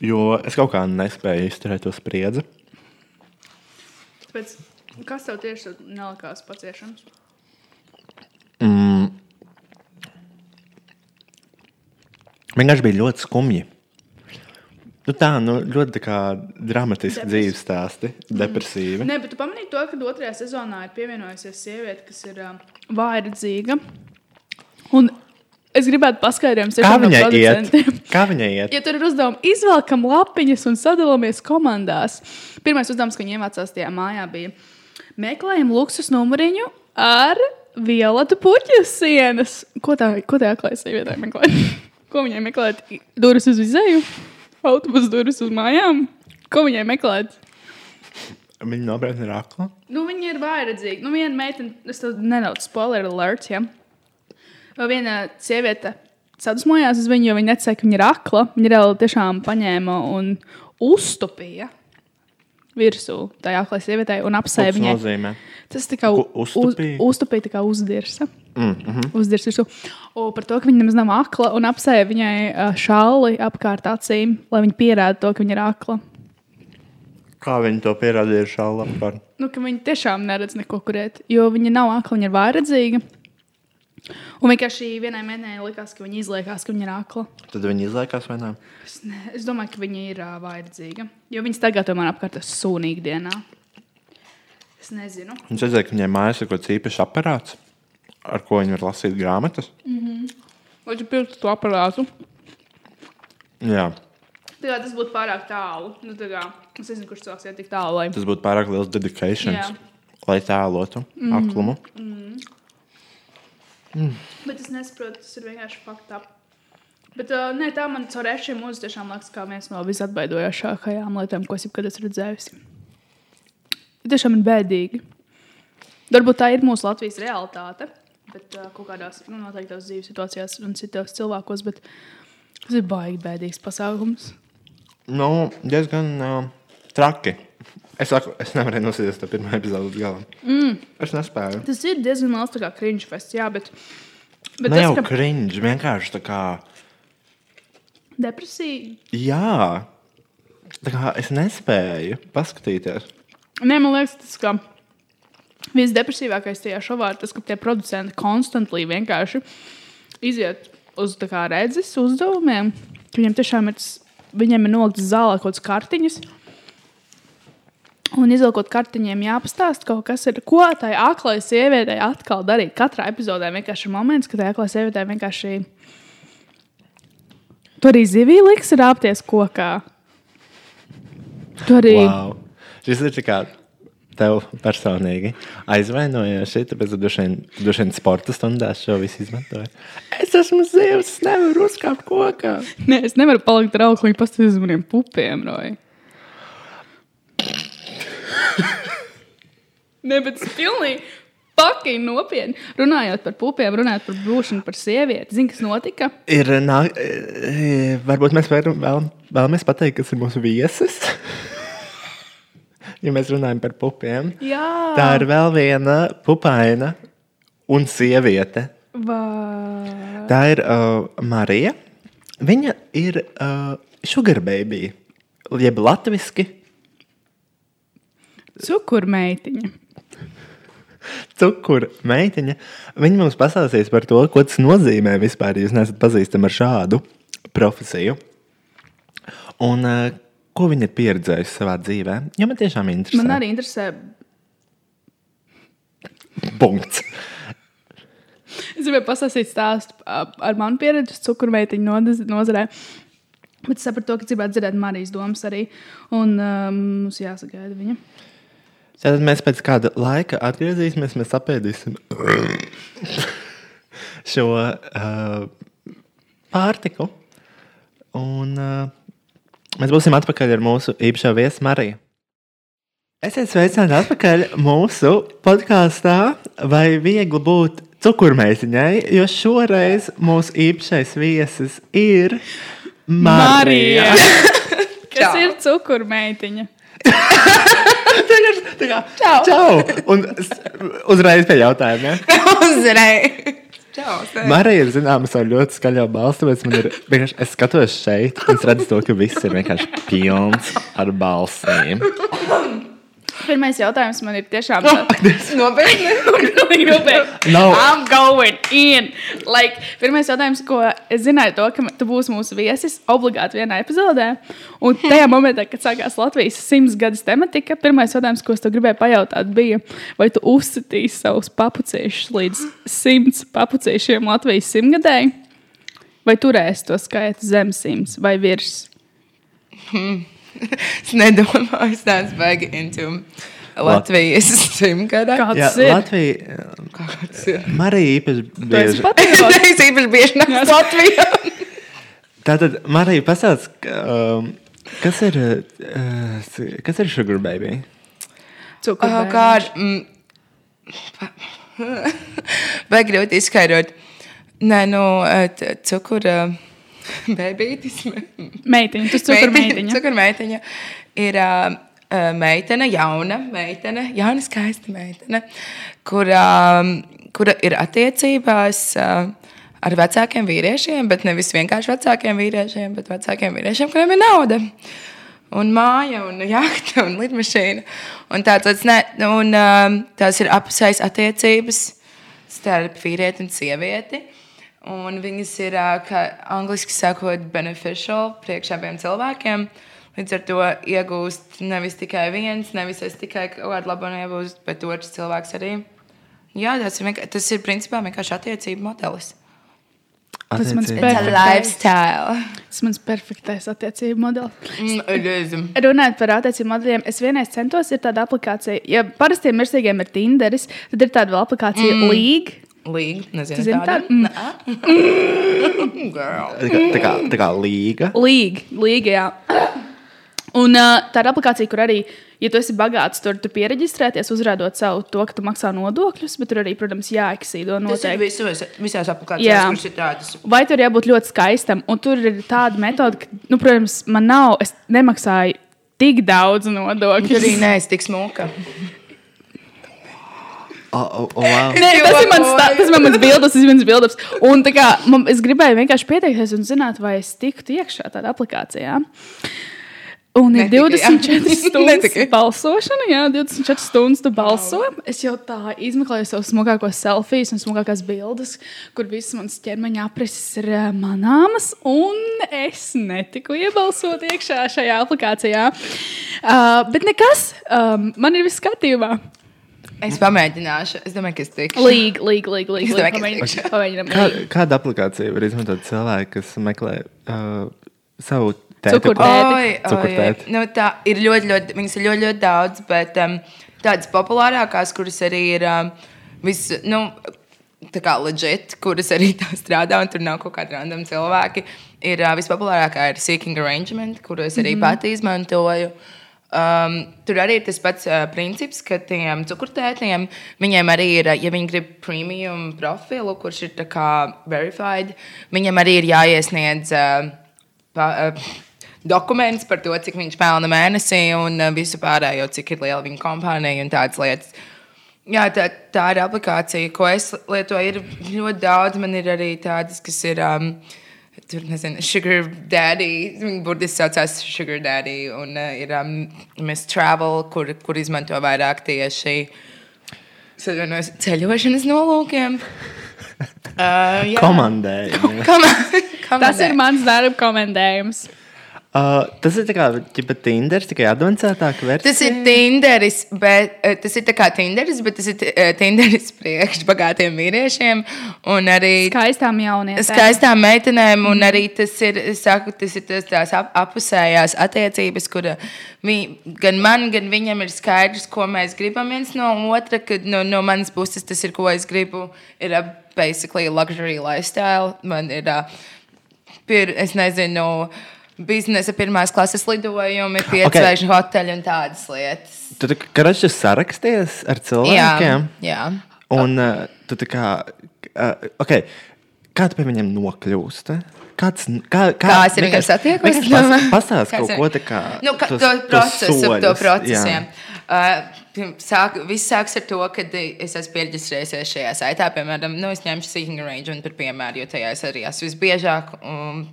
Jo es kaut kā nespēju izturēt to spriedzi. Tāpēc, kas tev tieši nelikās paciešams? Vienkārši bija ļoti skumji. Nu, tā nu, ļoti tā kā dramatiski Depres- dzīves stāsti, depresīvi. Nē, bet tu pamanīji to, ka otrajā sezonā ir pievienojusies sieviete, kas ir uh, vājredzīga. Un es gribētu paskaidrojumu Kā tiešām no viņai iet? Kā viņai iet? Ja tur ir uzdevumi, izvelkam lapiņas un sadalāmies komandās. Pirmais uzdevums, ko viņi iemācījās tajā mājā, bija meklējam luksus numuriņu ar violetu puķu sienas. Ko tā, ko tā aklai sievietē meklēt? *laughs* Ko viņai meklēt? Durvis uz izēju, autobusu durvis uz mājām. Ko viņai meklēt? Viņa nopietni ir akla. Nu, viņa ir vājredzīga. Nu, viena meitene, es tev nedaudz spoiler alert, ja. Viena sieviete sadusmojās uz viņu, jo viņa neteica, ka viņa ir akla. Viņa reāli tiešām paņēma un uztupīja virsū tajā aklai sievietei un Tas apsēja viņai. nozīmē. Tas tā kā Ko uz, uztupīja? uztupīja, tā kā uzdirsa. Mm, mm -hmm. Uzdirsa virsū. Un par to, ka viņa nemaz nav akla un apsēja viņai šāli apkārt acīm, lai viņa pierāda to, ka viņa ir akla. Kā viņi to pierādīja šādi apkārt? Nu, ka viņa tiešām neredz neko, kur iet. Jo viņa nav akla, viņa ir vājredzīga. Un vienkārši vienai mēnešai likās, ka viņa izliekās, ka viņa ir akla. Tad viņi izlaikās vai nē? Es, ne, es domāju, ka viņa ir uh, vājredzīga. Jo viņa tagad tomēr apkārt ir sūnīga dienā. Es nezinu. Viņš redzēja, ka viņai mājās ir kaut kāds īpašs aparāts, ar ko viņi var lasīt grāmatas. Vai tu pirktu to aparātu? Jā, Tā tas būtu pārāk tālu. Nu, tā kā, es nezinu, kurš cilvēks iet tik tālu. Lai... tas būtu pārāk liels dedikācijas, lai tēlotu mm. aklumu. Bet es nesaprotu, tas ir vienkārši fakts. Bet uh, nē, tā man caur ešiem mūzika tiešām liekas kā viens no visatbaidojošākajām lietām, ko es jebkad esmu redzējusi. Tiešām ir bēdīgi. Varbūt tā ir mūsu Latvijas realitāte, bet uh, kaut kādās nu, noteiktās dzīves situācijās un citos cilvēkos, bet tas ir baigi bēdīgs pasākums. Nu, diezgan uh, traki. Es saku, es nevarēju nosēsties tā pirmā epizode līdz galam. Mm. Es nespēju. Tas ir diezgan liels kā cringe fest, jā, bet, bet Ne tas, jau ka cringe, vienkārši tā kā. depresija. Jā, tā kā es nespēju paskatīties. Nē, man liekas, tas ka visdepresīvākais tajā šovā ir tas, ka tie producenti konstantly vienkārši iziet uz kā redzes uzdevumiem. Viņiem tiešām ir, viņiem ir noliktas zālē kaut kādas kartiņas. Un izvilkot kartiņiem, jāpastāsta kaut kas, ir, ko tai aklai sievietei atkal darīt. Katrā epizodē vienkārši ir moments, kad tai aklai sievietei vienkārši. Tur arī zivija liks rāpties kokā. Tur arī. Wow. Šis ir kā tev personīgi aizvainojoši. Tāpēc tu droši vien- sporta stundās šo visu izmantoji. Es esmu zivs, es nevaru uzkāpt kokā. Nē, es nevaru palikt augstu, paskatīties uz maniem pupiem. Roja. Nē, bet tas pilnīgi fucking nopietni. Runājot par pupiem, runājot par būšanu par sievieti. Zini, kas notika? Ir, nā, e, varbūt mēs vēl, vēlamies pateikt, kas ir mūsu viesis. *laughs* ja mēs runājam par pupiem. Jā, Tā ir vēl viena pupaina un sieviete. Vai... Tā ir uh, Marija. Viņa ir uh, sugar baby, jeb latviešu Cukurmeitiņa. *laughs* cukuru meitiņa. Viņa mums pastāstīs par to, ko tas nozīmē vispār, ja jūs neesat pazīstami ar šādu profesiju. Un uh, ko viņa ir pieredzējusi savā dzīvē. Jo man tiešām interesē. Man arī interesē. Punkts. Es gribēju pastāstīt stāstu ā, ar manu pieredzi cukurmeitiņu noz- nozarē. Bet es sapratu, to, ka gribētu dzirdēt Marijas domas arī. Un um, mums jāsagaida viņa. Tad mēs pēc kāda laika atgriezīsimies, mēs apēdīsim šo uh, pārtiku. Un uh, mēs būsim atpakaļ ar mūsu īpašo viesu Mariju. Esiet sveicināti atpakaļ mūsu podkāstā, vai viegli būt cukurmeitiņai, jo šoreiz mūsu īpašais viesis ir Marija. *laughs* Kas Čau. ir cukurmeitiņa? Tā kā, Čau. Čau! Un uzreiz pie jautājumiem. Ja? *laughs* Uzreiz. Čau. Marija ir zināma ar ļoti skaļo balsi, tāpēc man ir vienkārši, es skatos šeit, un es redzu to, ka viss ir vienkārši pilns ar balsīm. *laughs* Pirmais jautājums man ir tiešām tāds. *laughs* Nopietni. Nav. I'm going in. Like, pirmais jautājums, ko es zināju, to, ka tu būsi mūsu viesis obligāti vienā epizodē. Un tajā momentā, kad sākās Latvijas simts gadus tematika, pirmais jautājums, ko es tev gribēju pajautāt, bija, vai tu uzsitīsi savus papuciešus līdz simts papuciešiem Latvijas simtgadēji, vai turēsi to skaitu zem simts vai virs? Es nedomāju, es neesmu baigi into Latvijas simtgada. Kā Jā, ir? Latvija, Kāds ir? Marija īpaši bieži. patriots. *laughs* Es īpaši bieži nāku Latvijā. Tātad, Marija, pasāc, um, kas ir, uh, kas ir Sugar Baby? Oh, Cukurbērniņš. God. Mm. *laughs* Vai grūti izskaidrot? Nē, nu, eh, t- *laughs* bebītis. Meitiņa, tu cukurmeitiņa. Cukurmeitiņa ir uh, uh, meitene, jauna meitene, jauna skaista meitene, kura, kura ir attiecībās uh, ar vecākiem vīriešiem, bet nevis vienkārši vecākiem vīriešiem, bet vecākiem vīriešiem, kuriem ir nauda. Un māja, un jahta, un lidmašīna. Un tā, tāds, ne, un, um, tās ir apseis attiecības starp vīrieti un sievieti. Un viņas ir, kā angliski sakot, beneficial priekš abiem cilvēkiem. Līdz ar to iegūst nevis tikai viens, nevis es tikai kaut kādu labu iegūstu, bet otrs cilvēks arī. Jā, tas ir, tas ir principā vienkārši attiecību modelis. Tas mans lifestyle. Tas ir mans perfektais attiecību modelis. Mm. Runājot par attiecību modeļiem, es vienreiz centos, ir tāda aplikācija, ja parastiem mirstīgiem ir Tinderis, tad ir tāda vēl aplikācija mm. Līga. Līga, nezinu, Tu zini tāda. Nā. *laughs* Girl. Tā kā, tā kā, līga. Līga, līga, jā. Un uh, tā ir aplikācija, kur arī, ja tu esi bagāts, tur tu pieregistrēties, uzrādot savu to, ka tu maksā nodokļus, bet tur arī, protams, jāeksīdo Tas ir noteikti. visos, visās Jā. aplikācijās, kuras ir tādas. Vai tur jābūt ļoti skaistam? Un tur ir tāda metode, ka, nu, protams, man nav, es nemaksāju tik daudz Tur nodokļu. arī neesi tik smuka. Oh, oh, oh, wow. Nē, tas ir mans, tā, tas ir mans bildes, tas ir mans bildes. Un tā kā man, es gribēju vienkārši pieteikties un zināt, vai es tiktu iekšā tādā aplikācijā. Un ir Netika, jā. 24 *laughs* stundas Netika. balsošana, jā, 24 stundas tu balso. Es jau tā izmeklēju savus smagākos selfijas un smagākās bildes, kur visas manas ķermeņa aprises ir ā, manāmas. Un es netiku iebalsot iekšā šajā aplikācijā. Uh, bet nekas, um, man ir viss kārtībā. Es pamēģināšu. Es domāju, ka es tikšu. Līga. Es domāju, ka es tikšu. Pamēģinām. Kā, līga. kāda aplikācija var izmantot cilvēki, kas meklē uh, savu Cukurtēti. nu, tā ir ļoti, ļoti, viņas ir ļoti, ļoti daudz, bet um, tādas populārākās, kuras arī ir um, vis, nu, tā kā legit, kuras arī tā strādā, un tur nav kaut kādi random cilvēki, ir uh, vispopulārākā ir Seeking Arrangement, kuru es arī mm -hmm. pati izmantoju. Um, tur arī ir tas pats uh, princips, ka tiem cukurtētiem viņiem arī ir, ja viņi grib premium profilu, kurš ir verified, viņam arī ir jāiesniedz uh, pa, uh, dokuments par to, cik viņš pelna mēnesī un uh, visu pārējo, cik ir liela viņa kompānija un tādas lietas. Jā, tā, tā ir aplikācija, ko es lietoju. Ir ļoti daudz. Man ir arī tādas, kas ir. Um, Tur nezinu, Sugar Daddy. Viņa burtiski saucās Sugar Daddy. Un uh, ir um, Miss Travel, kur, kur izmanto vairāk tieši ceļošanas nolūkiem. *laughs* Uh, jā. Komandējumi. *laughs* Komandē. Tas ir mans darba komendējums. Uh, tas ir kā ķipa Tinder, tikai advancētāka versija. Tas ir Tinderis, bet eh, tas ir kā Tinderis, bet tas ir eh, Tinderis *laughs* priekš bagātiem vīriešiem un arī Skaistām jaunietēm. skaistām meitenēm. Un arī tas ir, saku, tas ir tas, tās ap, apusējās attiecības, kur vi, gan man, gan viņam ir skaidrs, ko mēs gribam viens no otra. Kad no, no manas puses tas ir, ko es gribu, ir uh, basically luxury lifestyle. Man ir, uh, pir, es nezinu, biznesa pirmās klases lidojumi, piecēlēšu okay. hoteļi un tādas lietas. Tu tā kā saraksties ar cilvēkiem. jā. Un uh, tu tā kā, uh, okay. kā tu pie viņiem nokļūsti? Kāds, kā, kā, Kā es ar viņiem satiekos? Pas, *laughs* pastāst kaut ko tādu, kā Nu, ka, tos- to procesu, soļus, to jā. procesiem. Uh, sāk, viss sāks ar to, ka es esmu pieredzējis šajā saitē, piemēram, nu, es ņemšu Seeking Arrangement par piemēru, jo tajā es arī esmu visbiežāk. Um,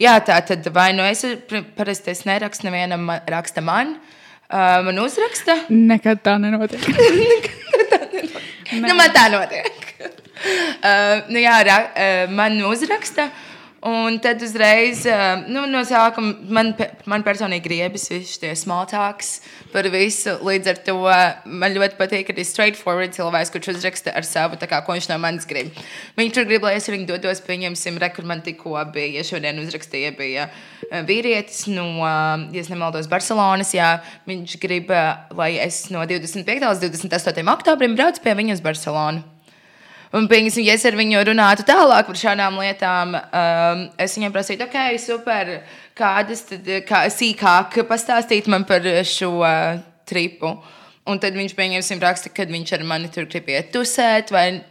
jā, tā tad vai nu es parasti es nerakstu nevienam, raksta man. Uh, man uzraksta. *laughs* Nekad tā nenotiek. *laughs* Nu, man tā notiek. uh, nu, jā, ra, uh, man uzraksta. Un tad uzreiz, uh, nu, no sākuma man, man personīgi griebas visi šie small talks par visu. Līdz ar to man ļoti patīk arī straightforward cilvēks, kurš uzraksta ar savu, kā, ko viņš no manis grib. Viņš tur grib, lai es ar viņu dodos, pieņemsim, re, kur man tikko bija, ja šodien uzrakstīja, bija uh, vīrietis no, ja nemaldos, Barcelonas. Jā, viņš grib, lai es no 25. līdz 28. oktobrim braucu pie viņa uz Barcelonu. Un, pieņemsim, ja es ar viņu runātu tālāk par šādām lietām, um, es viņam prasītu, ok, super, kādas tad, kā sīkāk pastāstīt man par šo uh, tripu. Un tad viņš, pieņemsim, raksta, kad viņš ar mani tur grib iet tusēt, vai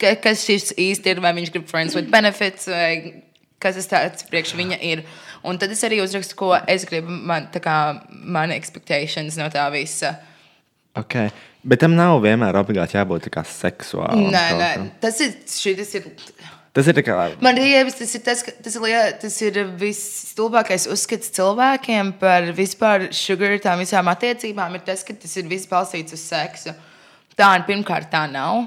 ka, kas šis īsti ir, vai viņš grib friends with benefits, vai kas tas tāds priekš viņa ir. Un tad es arī uzrakstu, ko es gribu, man, kā mani expectations no tā visa. Okay. Bet tam nav vienmēr obligāti jābūt tā kā seksuālam. Nē, nē, tas ir, šis ir Tas ir kā. Man liekas, tas ir tas, tas ir, lie- tas ir visstulbākais uzskats cilvēkiem par vispār sugar, tām visām attiecībām. Ir tas, ka tas ir viss balstīts uz seksu. Tā pirmkārt tā nav.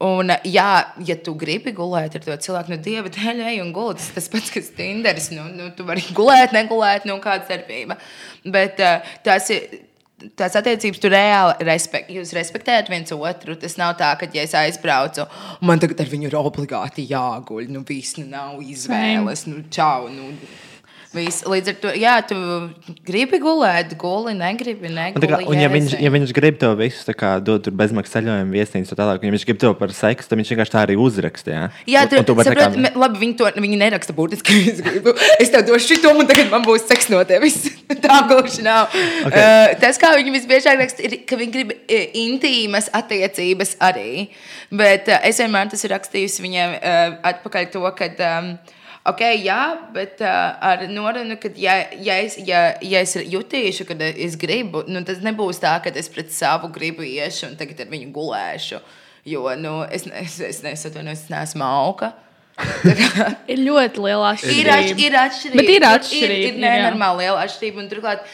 Un, jā, ja tu gribi gulēt ar to cilvēku, nu, dieva dēļ, ej un gulēt. Tas tas pats, kas Tinderis. Nu, nu, tu vari gulēt, negulēt, nu, kāda starpība. Bet uh, tas ir. Tās attiecības tur reāli respekt, jūs respektējat viens otru. Tas nav tā, ka, ja es aizbraucu, man tagad ar viņu ir obligāti jāguļ. Nu, viss nu, nav izvēles, nu, čau. Nu, viss. Līdz ar to, jā, tu gribi gulēt, guli, negribi, Un, negribi. tā kā, un ja, viņš, ja viņš grib to visu tā kā, tur bezmaksas ceļojumu, viesnīcu, tā tālāk, un ja viņš grib to par seksu, tad viņš vienkārši tā arī uzraksta. Jā, Un- tur un tu saprot, kā- me- labi, viņi to viņi neraksta burtiski. *laughs* Es, gribu, es tev došu šo, un tagad man būs seks no tevis. *laughs* Tā gluži nav. Okay. Uh, tas, kā viņi visbiežāk raksta, ir, ka viņi grib uh, intīmas attiecības arī. Bet uh, es vienmēr tas ir rakstījusi viņiem uh, atpakaļ to, ka. Um, Ok, jā, bet uh, ar norunu, ka, ja, ja, es, ja, ja es jutīšu, ka es gribu, nu, tas nebūs tā, ka es pret savu gribu iešu un tagad ar viņu gulēšu. Jo nu, es, es, es, es, atvainojos, es neesmu auga. *laughs* Ir ļoti liela Ir, atšķirība. atš, ir atšķirība. Bet ir Ir, atšķirība, ir nenormāli liela atšķirība. Un, turklāt,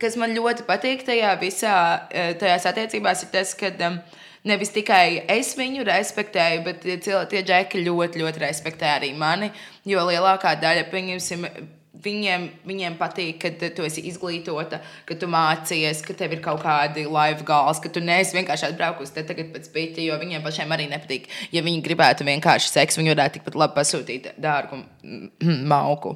kas man ļoti patīk tajā visā, eh, tajās attiecībās, ir tas, ka um, nevis tikai es viņu respektēju, bet tie, tie džeki ļoti, ļoti respektē arī mani. Jo lielākā daļa, pieņemsim, Viņiem, viņiem patīk, ka tu esi izglītota, ka tu mācījies, ka tev ir kaut kādi live gāzi, ka tu neesi vienkārši atbraukusi te tagad pēc pīķa, jo viņiem pašiem arī nepatīk. Ja viņi gribētu vienkārši seksu, viņi varētu tikpat labi pasūtīt dārgu mm, *clears throat* mauku.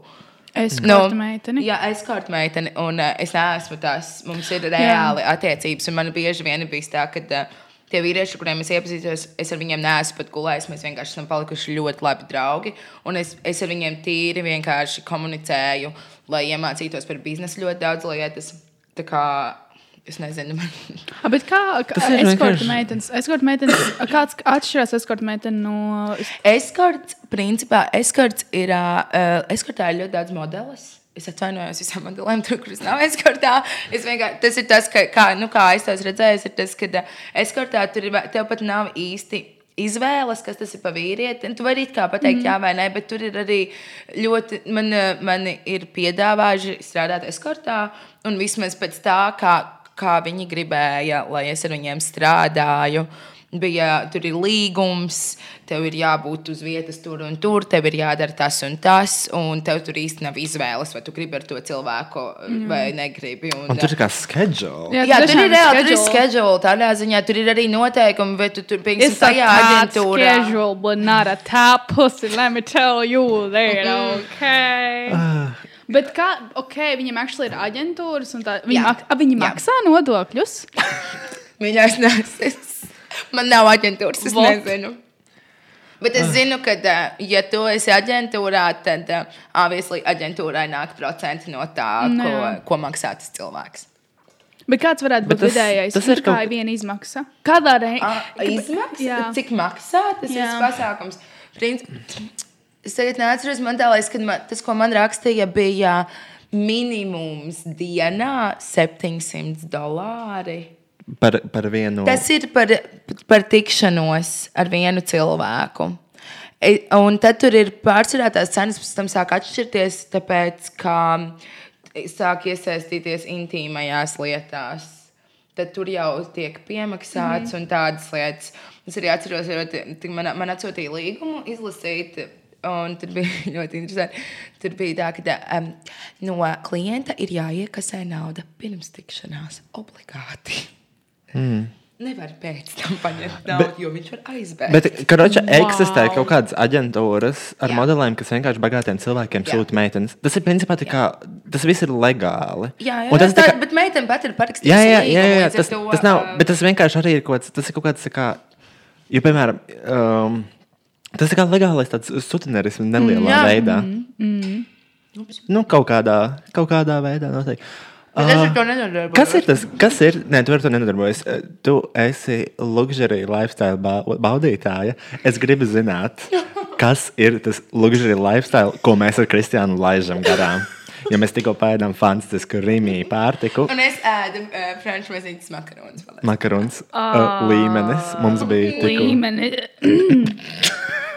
Es Nu, esmu meitene. Jā, es kā meitene, un uh, es neesmu tās. Mums ir reāli attiecības, un man bieži vien bijis tā, ka uh, tie vīrieši, ar kuriem es iepazīstos, es ar viņiem neesmu pat gulējis. Mēs vienkārši esam palikuši ļoti labi draugi, un es, es ar viņiem tīri vienkārši komunicēju, lai iemācītos par biznesu ļoti daudz lietas. Tā kā es nezinu, man A, bet kā eskorta meitenes? Eskorta meitenes kāds atšķirās eskorta meitene no. Eskorts, principā, eskorts ir, uh, eskortā ir ļoti daudz modelis. Es atvainojos visām modelēm, tur, kuras nav eskortā. Es vienkārši, tas ir tas, ka, kā, nu, kā es to redzēju, ir tas, ka uh, eskortā tur ir, tev pat nav īsti. Izvēles, kas tas ir par vīrieti. Tu vari kā pateikt, mm. jā vai nē, bet tur ir arī ļoti. Man, uh, man ir piedāvājuši strādāt eskortā, un vismaz pēc tā, kā, kā viņi gribēja, lai es ar viņiem strādāju. Bija, tur ir līgums, tev ir jābūt uz vietas tur un tur, tev ir jādara tas un tas, un tev tur īsti nav izvēles, vai tu gribi ar to cilvēku mm. vai negribi. Un, Un tur ir kā schedule. Jā, tur tiešām ir reāli, tur ir schedule. Tādā ziņā tur ir arī noteikumi, vai tu tur piemēram tajā aģentūrā. schedule, but not a top pussy. Let me tell you that, okay? Bet kā, ok, viņam actually ir aģentūras, un tā, viņi, Jā. mak, a, viņi Jā. maksā nodokļus. *laughs* Nes, es, man nav aģentūras, es Vot. nezinu. Bet es zinu, ka, ja tu esi aģentūrā, tad obviously aģentūrai nāk procenti no tā, Nu, ko, ko maksā tas cilvēks. Bet kāds varētu būt tas- vidējais? tas ir kā kaut- viena izmaksa. Kādā reizē? Izmaksas, Jā. cik maksā tas Jā. viss pasākums? Princi- Es tagad neatceros, man tā liekas, ka man, tas, ko man rakstīja, bija minimums dienā 700 dolāri. Par, par vienu. Tas ir par, par tikšanos ar vienu cilvēku. E- Un tad tur ir pārsvarā tās cenas, pēc tam sāk atšķirties, tāpēc, ka sāk iesaistīties intīmajās lietās. Tad tur jau tiek piemaksāts mm. un tādas lietas. Es arī atceros, ka man, man atsūtīja līgumu izlasīt. Un tur bija *laughs* ļoti interesanti. Tur bija tā, ka um, no klienta ir jāiekasē nauda pirms tikšanās. Obligāti. Mm. Nevar pēc tam paņemt naudu, jo viņš var aizbēgt. Bet, karoča, Wow. eksistē kaut kādas aģentūras ar Jā. modelēm, kas vienkārši bagātiem cilvēkiem Jā. sūta meitenes. Tas ir principā tā kā, tas viss ir legāli. Jā, jā, Un tas tā, tā kā, bet meitene pat ir parakstījusi. jā, jā, jā, jā, jā tas, to, tas nav, ā, bet tas vienkārši arī ir kaut kāds, tas ir kaut kāds, kā, jo, piemēram, um, tas ir kā legālais tāds sutinerisms nelielā jā. veidā. Nu, kaut kādā, kaut kādā veidā noteikti. Bet es ar to nenodarbojos. Kas ir tas? Kas ir? Nē, tu ar to nedarbojies. Tu esi luxury lifestyle ba- baudītāja. Es gribu zināt, *laughs* kas ir tas luxury lifestyle, ko mēs ar Kristiānu laižam garām. Ja mēs tikko pēdām fantastisku rīmiju pārtiku, Un es ēdu uh, franču mazītes makaronus. vēl. makarons uh, līmenis mums bija tikko. Līmeni. *coughs*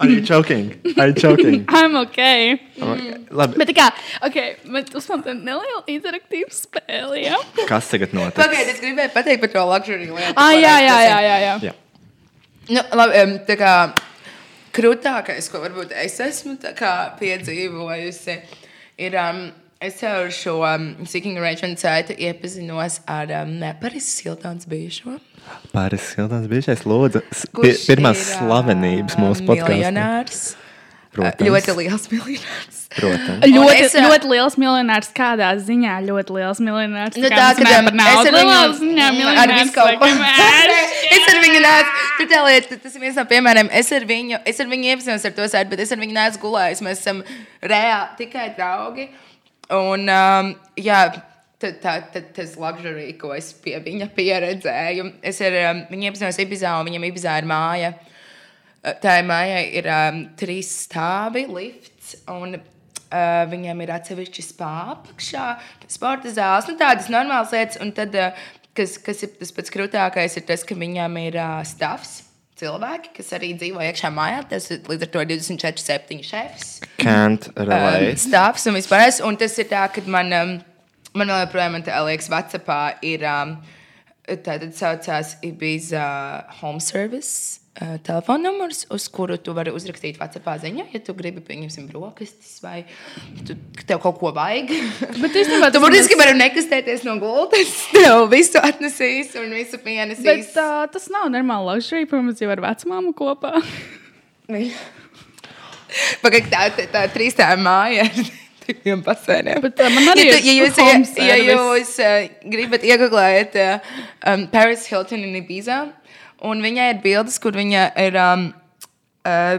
Are you joking? Are you joking? *laughs* I'm ok. Labi, Bet kā, ok, bet uzmanīt nelielu interaktīvu spēli, jā? kas tagad notiks? Pagaidiet, es gribēju pateikt par to luxury lietu. Ah, jā, jā, ir- jā, jā, jā. Jā. Nu, labi, em, tā kā krūtākais, ko varbūt es esmu kā piedzīvojusi, ir. Um, Es jau ar šo um, Seeking Arrangement saiti iepazinos ar um, Parisas Hiltons bijušo. Pāris Hiltons bija šeit, lūdzu, pie, pirmās ir, slavenības mūsu podkāstā. Protams. Ļoti liels miljonārs. Protams. Ļoti, es, ļoti liels miljonārs. Kādā ziņā ļoti liels miljonārs? Nu, kā tā, naudu. es ar Lielā viņu ziņā ar miljonārs? *laughs* Es ar viņu nācu. Tā lieta, tas ir viens no piemēriem. Es ar viņu, es ar viņu iepazinos ar to sēdi, bet es ar viņu neesmu gulējis. Mēs esam reāli tikai draugi. Un, um, jā, tā, tad, tas luxury, ko es pie viņa pieredzēju. Es ar um, viņu iepazinos Ibizā, un viņam Ibizā ir māja. Uh, Tā ir mājai ir um, trīs stāvi, lifts. Un, uh, viņam ir atsevišķi spāņu apakšā, sporta zāles, nu, tādas normālas lietas. Un tad, uh, kas, kas ir tas pats krūtākais, ir tas, ka viņam ir uh, stāvs. cilvēki, kas arī dzīvo iekšā mājā. Tas ir līdz ar to 24, 7 šefs. Can't Um, relate. stāvs un vispār. Un tas ir tā, ka man, um, man vēl joprojām, tā liekas, Vācijā ir um, tāda saucās Ibiza Home Service. Uh, telefona numurs, uz kuru tu vari uzrakstīt Vācijā ziņā, ja tu gribi, pieņemsim, brokastis vai tu, tev kaut ko vajag. *laughs* Bet īstenībā tu tas burtiski vari nekustēties no gultas, *laughs* tev visu atnesīs un visu pienesīs. Bet uh, tas nav normāli luxury, protams, jau ar vecmāmu kopā. *laughs* Pagaid, tā, tā, tā trīs tā māja diviem basēniem. Bet, uh, man arī ja, tu, ja jūs, home ja, ja jūs uh, gribat iegūt uh, um, Paris Hilton in Ibiza, un viņai ir bildes, kur viņa ir um,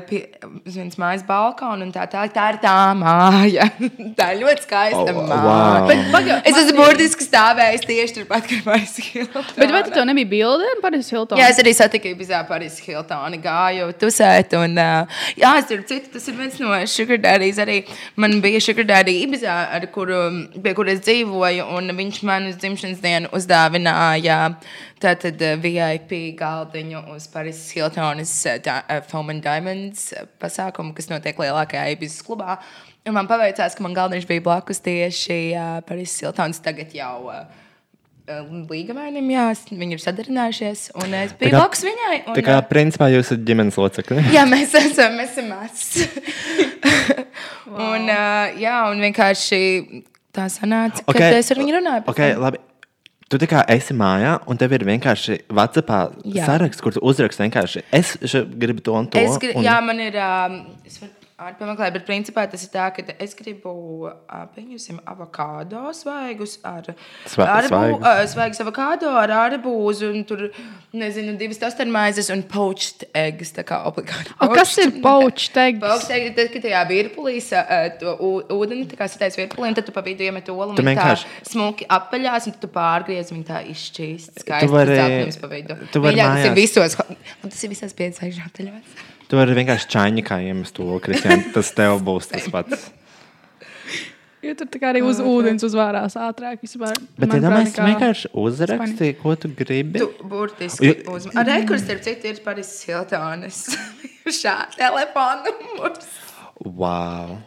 pie uz vienas mājas balkona, un tā, tā, tā ir tā māja. *laughs* tā ir ļoti skaista Oh, māja. wow. Bet, paga, Es esmu burtiski stāvējis tieši turpat, kad Paris Hilton. Bet vai tu tev nebija bilde par Paris Hilton? Jā, es arī satiku Ibizā Paris Hiltonu, gāju tusēt. Un, uh, jā, es tur citu, tas ir viens no Sugar Daddies. Arī man bija Sugar Daddy Ibizā, ar kuru, pie kuras dzīvoju, un viņš man uz dzimšanas dienu uzdāvināja tātad uh, VIP galdiņu uz Paris Hiltonas uh, da- uh, Foam and Diamonds pasākumu, kas notiek lielākajā Ibizas klubā. Un man paveicās, ka man galdiņš bija blakus tieši uh, Paris Hiltons tagad jau. Uh, Līgavainim, jā, viņi ir sadarinājušies. Un es biju blakus viņai. Un, Tā kā principā jūs esat ģimenes locekļi. *laughs* Jā, mēs esam, mēs esam māsas. *laughs* un, uh, jā, un vienkārši tā sanāca, ka Okay, es ar viņu runāju. Okay, labi. Tu tā kā esi mājā, un tev ir vienkārši Vācijā Jā. saraksts, kur tu uzraksti vienkārši. Es gribu to un to. Es gribu, un... jā, man ir. Um, es varu ātri pameklēt, bet principā tas ir tā, ka es gribu, pieņemsim, avokado svaigus ar Sva- arbū- svaigus. avokado ar arbūzu un tur, nezinu, divas tostermaizes un poached eggs, tā kā obligāti. O, kas ir poached eggs? Poached eggs, tad, kad tajā virpulī sa- uh, to ūdeni, tā kā sitais virpulī, un tad tu pa vidu iemet olu un Tu vienkārši- smuki apaļās, un tu pārgriez, un tā izšķīst. Tu Skaisti vari- pa vidu. tu vari Mīļāk, tas ir mājās- visos, un tas ir visās piecais žāteļos. Tu vari vienkārši čaņķi iemest to, Kristian. Tas tev būs tas pats. Jo tur tā kā arī uz ūdens uzvārās ātrāk. Vispār, Bet, ja tu nekā- vienkārši uzraksti, ko tu gribi. Tu burtiski uzmanīji. Ar rekurs, starp citu, ir Paris Hiltonas. *laughs* Šā telefona numurs. Wow!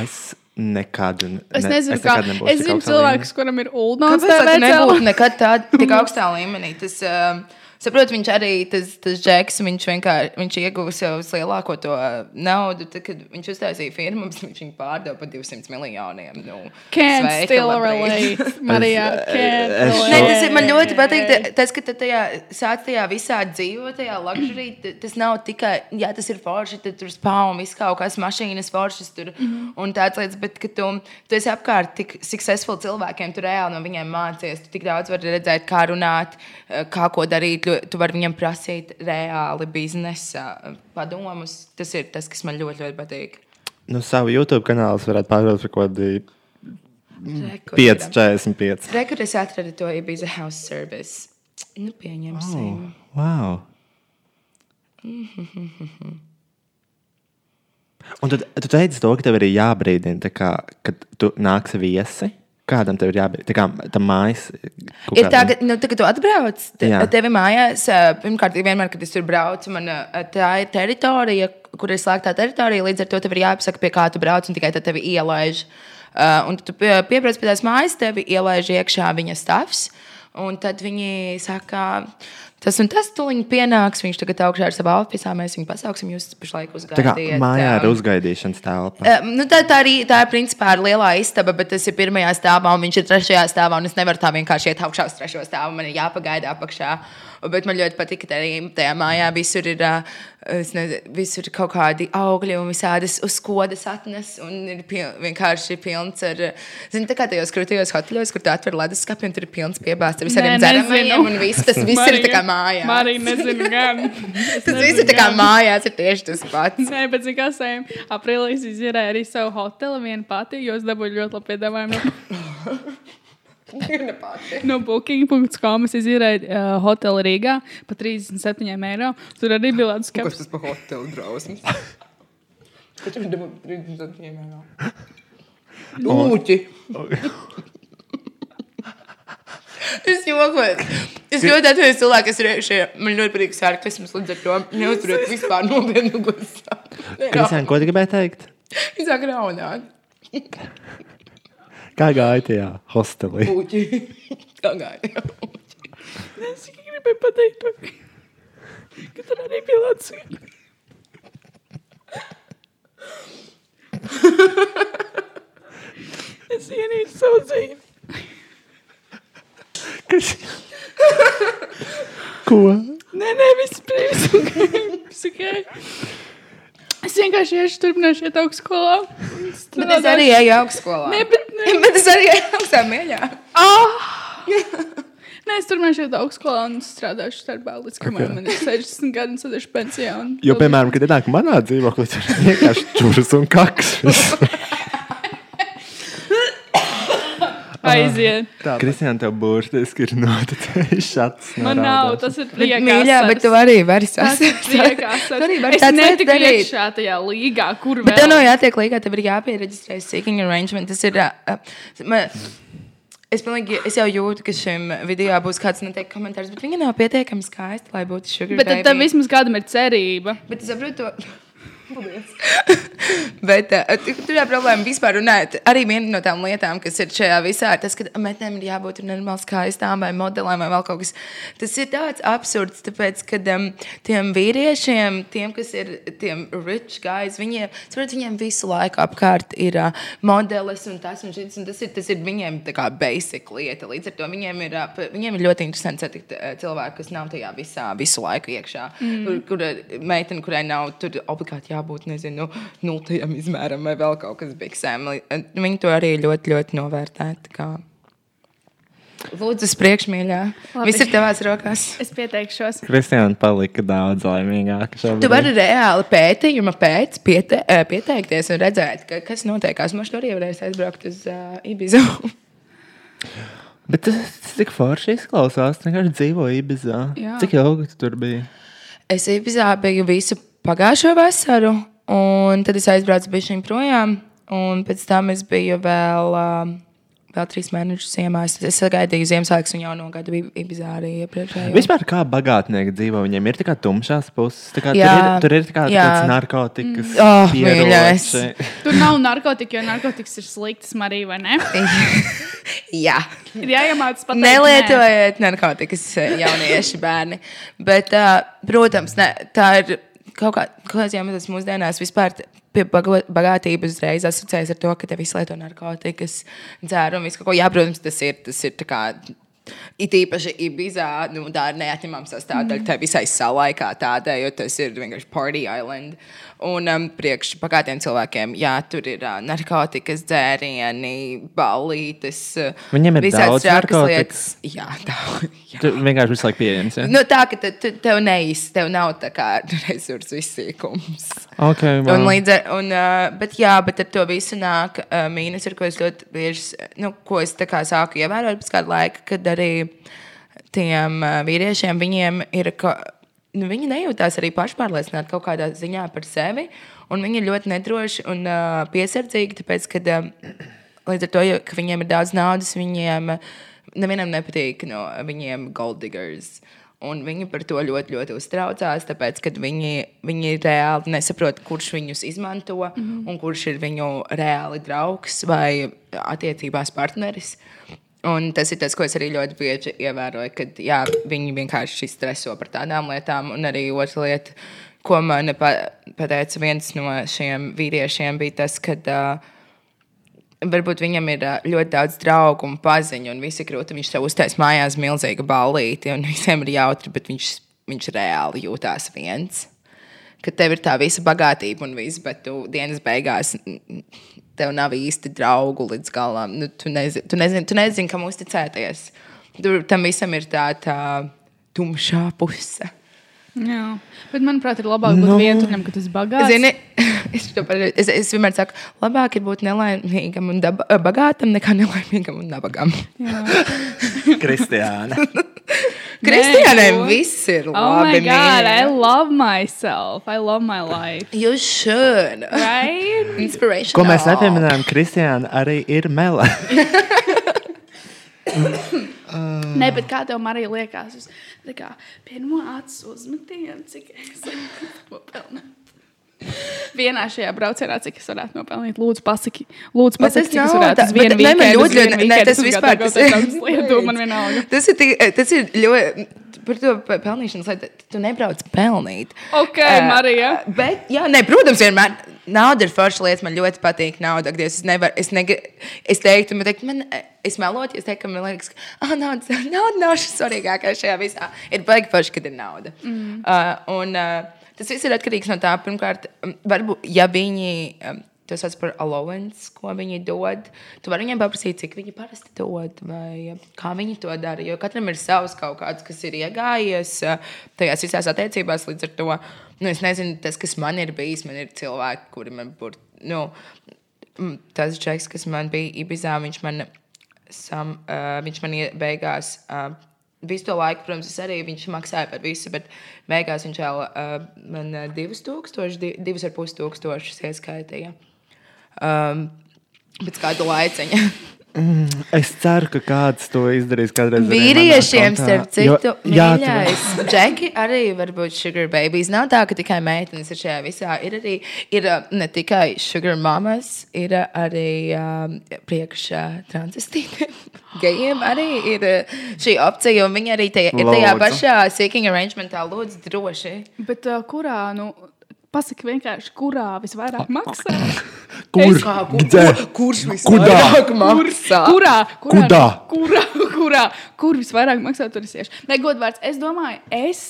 Es nekad, ne, Es nezinu, es kā. nekad nebūšu Es zinu cilvēkus, kuram ir ULDOS Kāpēc tā nebūtu nekad tādā tik augstā līmenī? Tas, um, saprotu, viņš arī, tas, tas Džeks, viņš vienkārši, viņš ieguva sev lielāko to uh, naudu, tad, kad viņš uztaisīja firmu, *laughs* viņš viņu pārdeva par 200 miljoniem. Nu, Can't still relate. Marijā. Nē, tas ir, man ļoti patīk, ta- tas, ka tajā sāc tajā visā dzīvo, tajā luxury, tas nav tikai, jā, tas ir forši, tad tur un viss kaut kas mašīnas foršas tur mm -hmm. un tāds lietas, bet, ka tu, tu esi apkārt tik successful cilvēkiem, tu reāli no viņiem mācies, tu tik daudz vari redzēt, kā runāt, eh, kā ko darīt, tu vari viņiem prasīt reāli biznesa padomus. Tas ir tas, kas man ļoti, ļoti patīk. Nu, savu YouTube kanālu varētu pārdot par kaut kādu Rekur, 5, 45. Rekur es atradu to Ibiza House Service. Nu, pieņemsim. Oh, wow! *laughs* Un tu, tu teici to, ka tev ir jābrīdina, tā kā, kad tu nāksi viesi. Kādam tev ir jābrīdina? Tā kā tam mājas. Ir tā, ka, nu, tā, kad tu atbrauc, te, Jā. tevi mājās, pirmkārt, vienmēr, kad es tur braucu, man tā ir teritorija, kur ir slēgtā teritorija. Līdz ar to tev ir jāpasaka, pie kā tu brauc, un tikai tad tevi ielaiž. Uh, un tu pie- piebrauc pie tās mājas, tevi ielaiž iekšā viņa stāvs. Un tad viņi saka, tas un tas tuliņi pienāks. Viņš tagad augšā ar savu oficiālu, mēs viņu pasauksim. Jūs pašlaik Tā kā mājā ir uzgaidīšanas telpa. Uh, nu, tā, tā, arī, tā ir principā ir lielā istaba, bet tas ir pirmajā stāvā, un viņš ir trešajā stāvā. un Es nevaru tā vienkārši iet augšā uz trešo stāvu. Man ir jāpagaida apakšā. Bet man ļoti patīk, ka arī tajā mājā visur ir, es nezinu, visur ir kaut kādi augļi un visādas uzkodas atnes. Un ir pil, vienkārši pilns ar, zini, tā kā tajos krūtījos hoteļos, kur tu atver leduskapi un tur ir pilns piebāzts ar visādiem nezinu. Un viss, tas viss ir tā kā mājā. Marija nezinu gan. *laughs* Tas viss ir tā kā gan. mājās, ir tieši tas pats. Nē, bet zinu, kā sējam. Aprīlī es izjērēju arī savu hoteli vienu pati, jo es dabūju ļoti labu piedāvājumu no, *laughs* booking.com. Es izjērēju uh, hoteli Rīgā par 37 eiro. Tur arī bija tāds Kas skats. tas par hotelu drausmas? Taču viņš dabū 30 piemēram. Lūķi! Es jokoju. Es ļoti atceros cilvēku, kas ir šie, man ļoti patīk sarkasms, līdz ar to neuzturēt vispār nopietnu gustu. Kristiāna, ko tu gribēji teikt? Viņš sāk raunāt. Kā gāja tajā hostelī? Puķi. *laughs* Kā gāja? Es tikai gribēju pateikt, ka tur arī bija Latvija. *laughs* es ienīstu savu dzīvi. Ko? Nē, nē, viss brīvs. Viss okay. Es vienkārši iešu turpināšu iet augstskolā. Bet es arī eju augstskolā. Nē, bet nē. *laughs* Bet es arī eju augstā mieļā. Nē, es turpināšu iet augstskolā un strādāšu darbā līdz kamēr Ok. man ir 60 gadi un sēdēšu pensijā. Un Jo, piemēram, kad ienāk manā dzīvoklī, tur ir vienkārši čūras un kaks. *laughs* *laughs* aiziet. Kristiāna, tev burtiski ir noticējis *laughs* šāds. Man nav, tas ir priekās. Mīļā, bet tu arī vari Tas ir sasniegt. Tu arī vari Es tāds netiku iekšā tajā līgā, kur Bet tev vēl. nav jātiek līgā, tev ir jāpiereģistrē seeking arrangement. Tas ir. Uh, man, es, pilnīgi, es jau jūtu, ka šim video būs kāds neteikt komentārs, bet viņa nav pietiekami skaista, lai būtu sugar. Bet tad tam vismaz kādam ir cerība. Bet es saprotu to. *laughs* Bet uh, tur ir problēma vispār runāt. Arī viena no tām lietām, kas ir šajā visā, ir tas, ka meitenēm ir jābūt normāli skaistām vai modelēm vai vēl kaut kas. Tas ir tāds absurds, tāpēc, ka um, tiem vīriešiem, tiem, kas ir tiem rich guys, viņiem, saprot, viņiem visu laiku apkārt ir uh, modelis un tas un šis. Un tas, ir, tas ir viņiem tā kā basic lieta. Līdz ar to viņiem ir, uh, viņiem ir ļoti interesanti satikt uh, cilvēku, kas nav tajā visā visu laiku iekšā. Mm. Kur, kur meitene, kurai nav tur obligāti jābūt, nezinu, nultajam izmēram vai vēl kaut kas biksēm. Viņi to arī ļoti, ļoti novērtē. tā kā. Lūdzu, uz priekšu, mīļā. Labi. Viss ir tavās rokās. Es pieteikšos. Kristiāna palika daudz laimīgāka. šobrīd. Tu vari reāli pētījuma pēc piete, pieteikties un redzēt, ka, kas notiekās. Tur arī varēs aizbraukt uz uh, Ibizu. *laughs* Bet tas, tas tik forši izklausās. Tu vienkārši dzīvo Ibizā. Jā. Cik ilgi tu tur biji? es Ibizā biju visu pagājušo vasaru, un tad es aizbraucu bija šīm projām. Un pēc tam es biju vēl, uh, vēl trīs mēnešus ziemā. Es, es sagaidīju Ziemassvētku un jauno gadu bija Ibizā arī iepriekšējā. Vispār kā bagātnieki dzīvo, viņiem ir tā kā tumšās puses. Tā kā Jā. tur ir, tur ir kā Jā. tāds narkotikas. Oh, ieroči. mīļais. Tur nav narkotika, jo narkotikas ir sliktas, Marija, vai ne? *laughs* Jā. Ir jāiemācās pateikt. Nelietojiet narkotikas, eh, jaunieši, bērni. Bet, uh, protams, ne, tā ir kaut kā- kāds iemesls mūsdienās vispār. Pie bagātības uzreiz asociējas ar to, ka te viss lieto narkotikas, dzērumu, visu kaut ko. Jā, protams, tas ir. Tas ir tā It īpaši Ibizā, nu, tā ir neatņemama sastāvdaļa tai visai salai kā tādai, jo tas ir vienkārši party island. Un um, priekš pagātiem cilvēkiem, jā, tur ir uh, narkotikas, dzērieni, ballītes. uh, Viņiem ir visādas narkotikas? lietas. Jā, daudz. Tur vienkārši visu laiku pieejams. Ja? Nu, tā ka te, te, tev neiz, tev nav tā kā *laughs* resursu izsīkums. Okay, Un līdz ar, un, uh, bet, jā, bet ar to visu nāk uh, mīnus, ar ko es ļoti bieži, nu, ko es tā kā sāku ievērot pēc kāda laika, kad arī tiem uh, vīriešiem viņiem ir, ka, nu, viņi nejūtās arī pašpārliecināti kaut kādā ziņā par sevi, un viņi ir ļoti nedroši un uh, piesardzīgi, tāpēc, kad um, līdz ar to, ka viņiem ir daudz naudas, viņiem uh, nevienam nepatīk no viņiem gold diggers. Un viņi par to ļoti, ļoti uztraucās, tāpēc, ka viņi, viņi reāli nesaprot, kurš viņus izmanto mm -hmm. un kurš ir viņu reāli draugs vai attiecībās partneris. Un tas ir tas, ko es arī ļoti bieži ievēroju, kad jā, viņi vienkārši streso par tādām lietām. Un arī otra lieta, ko man pa- pateica viens no šiem vīriešiem, bija tas, ka uh, Varbūt viņam ir ā, ļoti daudz draugu un paziņu, un visi krūti viņš sev uztais mājās milzīgu ballīti, un visiem ir jautri, bet viņš, viņš reāli jūtās viens. Ka tev ir tā visa bagātība un viss, bet tu dienas beigās tev nav īsti draugu līdz galam. Nu, tu, nezini, tu, nezini, tu nezini, kam uzticēties. Tur tam visam ir tā, tā tumšā puse. Jā, bet manuprāt, ir labāk būt Nu. no. vientuļam, ka tas ir bagāts. Zini, *laughs* es, to par- es, es vienmēr saku, labāk ir būt nelaimīgam un daba, bagātam nekā nelaimīgam un nabagam. Kristiāna. *laughs* *laughs* Kristiānai jo. viss ir Oh my labi. God, I love myself. I love my life. You should. Right? *laughs* Inspiration. Ko mēs nepieminējām, Kristiāna arī ir mele. Uh. Nē, bet kā tev arī liekas, tā kā pirmo acu uzmetienu, cik es *laughs* nopelnu? Vienā šajā braucienā, cik es varētu nopelnīt, lūdzu, pasaki, lūdzu, pasaki cik es varētu uz vienu nē, man ļoti- nē, weekendu, tas vispār- tas ir- *laughs* lietu, man vienalga. Tas ir, tik, tas ir ļoti. Par to pe- pelnīšanas lietu tu nebrauc pelnīt. Ok, Eh, Marija. Bet, jā, nē, protams, vienmēr. Nauda ir forša lieta. Man ļoti patīk nauda. Dievs, Es, nevar, es, nega, es teiktu, man, teikt, man, eh, es melotu, ja es teiktu, man liekas, ka ah, nauda, nauda nav šis svarīgākais šajā visā. Ir baigi forši, kad ir nauda. Mm. Uh, un, uh, tas viss ir atkarīgs no tā, pirmkārt, um, varbūt, ja viņi. Um, Tas sauc par allowance, ko viņi dod. Tu vari viņiem paprasīt, cik viņi parasti dod, vai uh, kā viņi to dara. Jo katram ir savs kaut kāds, kas ir iegājies uh, tajās visās attiecībās. Līdz ar to nu, es nezinu, tas, kas man ir bijis, man ir cilvēki, kuri man būtu. Nu, mm, tas čeks, kas man bija Ibizā, viņš man, sam, uh, viņš man beigās. Uh, Visu to laiku, protams, es arī viņš maksāja par visu, bet beigās viņš jau uh, man uh, divus tūkstošus, div, divus ar pus tūkstošus ieskaitīja. Um, pēc kāda laiciņa. *laughs* Es ceru, ka kāds to izdarīs kādreiz. Vīriešiem, starp citu, Jo- jā, tu- mīļais. Džeki arī var būt sugar babies. Nav tā, ka tikai meitenes ir šajā visā. Ir arī ir, uh, ne tikai sugar mamas, ir uh, arī um, priekšā transistītiem. *laughs* Gejiem arī ir uh, šī opcija, un viņi arī tie, ir tajā pašā seeking arrangementā. Lūdzu, droši. Bet uh, kurā, nu, pasaki vienkārši, kurā visvairāk maksā? *laughs* Kur? Es- Kā, ku, Gdē? kurš Kudā? visvairāk maksā? Kurā? Kurā? Kudā? Kurā? *laughs* kurā? Kur visvairāk maksā tur es iešu? Nē, godvārds, es domāju, es,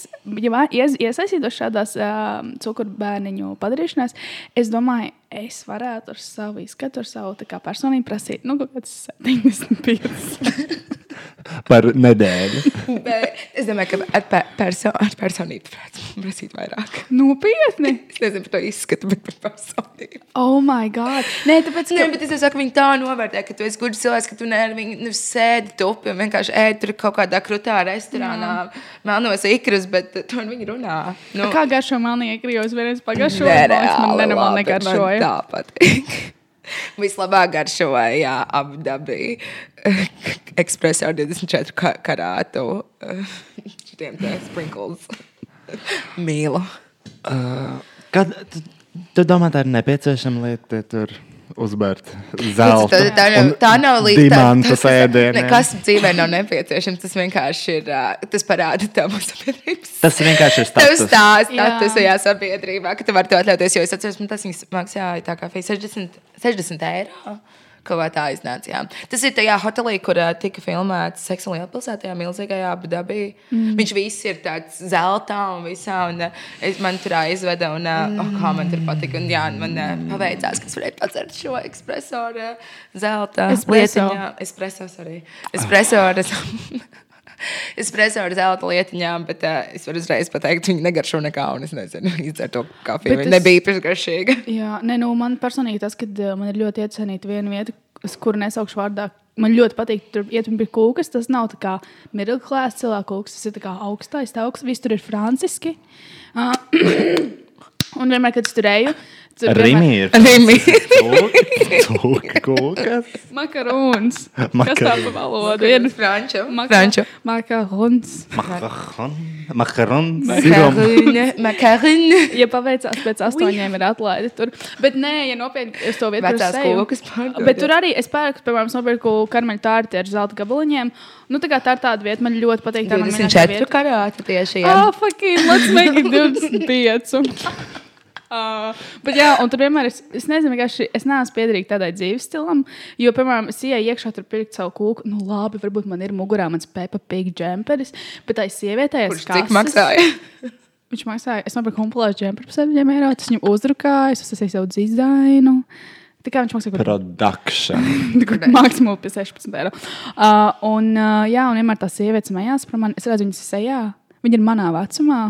ja iesaistītos šādās uh, cukuru bērniņu padarīšanās, es domāju, es varētu ar savu izskatu, ar savu personību prasīt, nu, kaut kāds 75. *laughs* Par nedēļu. *laughs* Bet Es domāju, ka ar, pe perso ar personību prasīt vairāk. Nopietni! *laughs* Es nezinu par to izskatu, bet par personību. Oh, my God! Nē, tāpēc, Nē, ka... bet es saku, viņi tā novērtē, ka tu esi gudrs cilvēks, ka tu ne ar viņu nu, sēdi tupi un vienkārši ēd tur kaut kādā krutā restorānā, melnos ikrus, bet tu ar viņu runā. Nu, Kā garšo manīgi, ka jūs vienreiz pagājušajā gadā man nenormāli negaršoja. Tā patīk. *laughs* Vislabāk garšoja Abudabī. Ekspresā ar 24 ka- karātu. *laughs* Šitiem te sprinkles. *laughs* Mīlu. Kad tu, tu domā, tā ir nepieciešama lieta, tur uzbērt Tā, zelta. tā, nav, un tā nav līdzīga. Sēdieniem. Nekas dzīvē nav nepieciešams. Tas vienkārši ir. Tas parāda tavu sabiedrības. Tas vienkārši ir Tev status. stāsta Jā. status tajā sabiedrībā, ka tu vari to atļauties. Jo es atceros, man tas maksāja tā kā fī 60, 60 eiro. Kaut kā tā iznāca. Jā. Tas ir tajā hotelī, kur uh, tika filmēts Seksa lielpilsētā, tajā milzīgajā Abudabī. Mm. Viņš viss ir tāds zelta un visā. Un, uh, es man tur aizveda, un uh, mm. oh, kā man tur patika. Un, jā, man uh, paveicās, ka es varēju padzert šo ekspreso ar uh, zelta Espresso. lietiņā. Espreso arī. Espreso ar *laughs* *laughs* Espreso ar zelta lietiņām, bet uh, es varu uzreiz pateikt, viņi negaršo nekā, es nezinu, *laughs* izdzēru to kafiju. Bet Viņa es- nebija īpaši garšīga. *laughs* Jā, nē, nu, man personīgi tas, ka man ir ļoti iecienīta viena vieta, uz kuru nesaukšu vārdā. Man ļoti patīk, tur iet pie kūkas. Tas nav tā kā middle class cilvēku kūkas, tas ir tā kā augstais, augsts. Viss tur ir franciski. Uh, *coughs* un vienmēr, kad es tur eju, kūkas. Makarons. Kas tā pa valodu ir? Franču. Franču. Makarons. Makaron. Makaron. Sirom. Makarone. Makarone. Ja paveicās pēc astoņiem, ir atlaide tur. Bet nē, ja nopietni es to vietu Vecās kūkas pārdod. Bet tur arī es pērku, piemēram, nopirku karmeļu tārti ar zelta gabaliņiem. Nu, tā kā tā ir tāda vieta, man ļoti patīk. Tā ir mana mīļākā 24 vieta. karāti tieši. Oh, fucking, let's make it 25. *laughs* Uh, *laughs* bet, jā, un tur vienmēr es, es nezinu, vienkārši es neesmu piederīga tādai dzīves stilam. Jo, piemēram, es ienāku iekšā, tur pirkt savu kūku. Nu, labi, varbūt man ir mugurā mans Peppa Pig džemperis, bet tai sievietei es Kurš cik maksāja? *laughs* Viņš maksāja, es nopirku humpulāšu džemperi par 7 eiro. Tas viņam uzdrukāja, es uzsācu savu dizainu. Tā kā viņš maksāja kaut Production. kādu mākslinieku pie 16 eiro. Uh, un, uh, jā, un vienmēr tā sieviete smējās par mani. Es redzu viņas sejā. Viņa ir manā vecumā.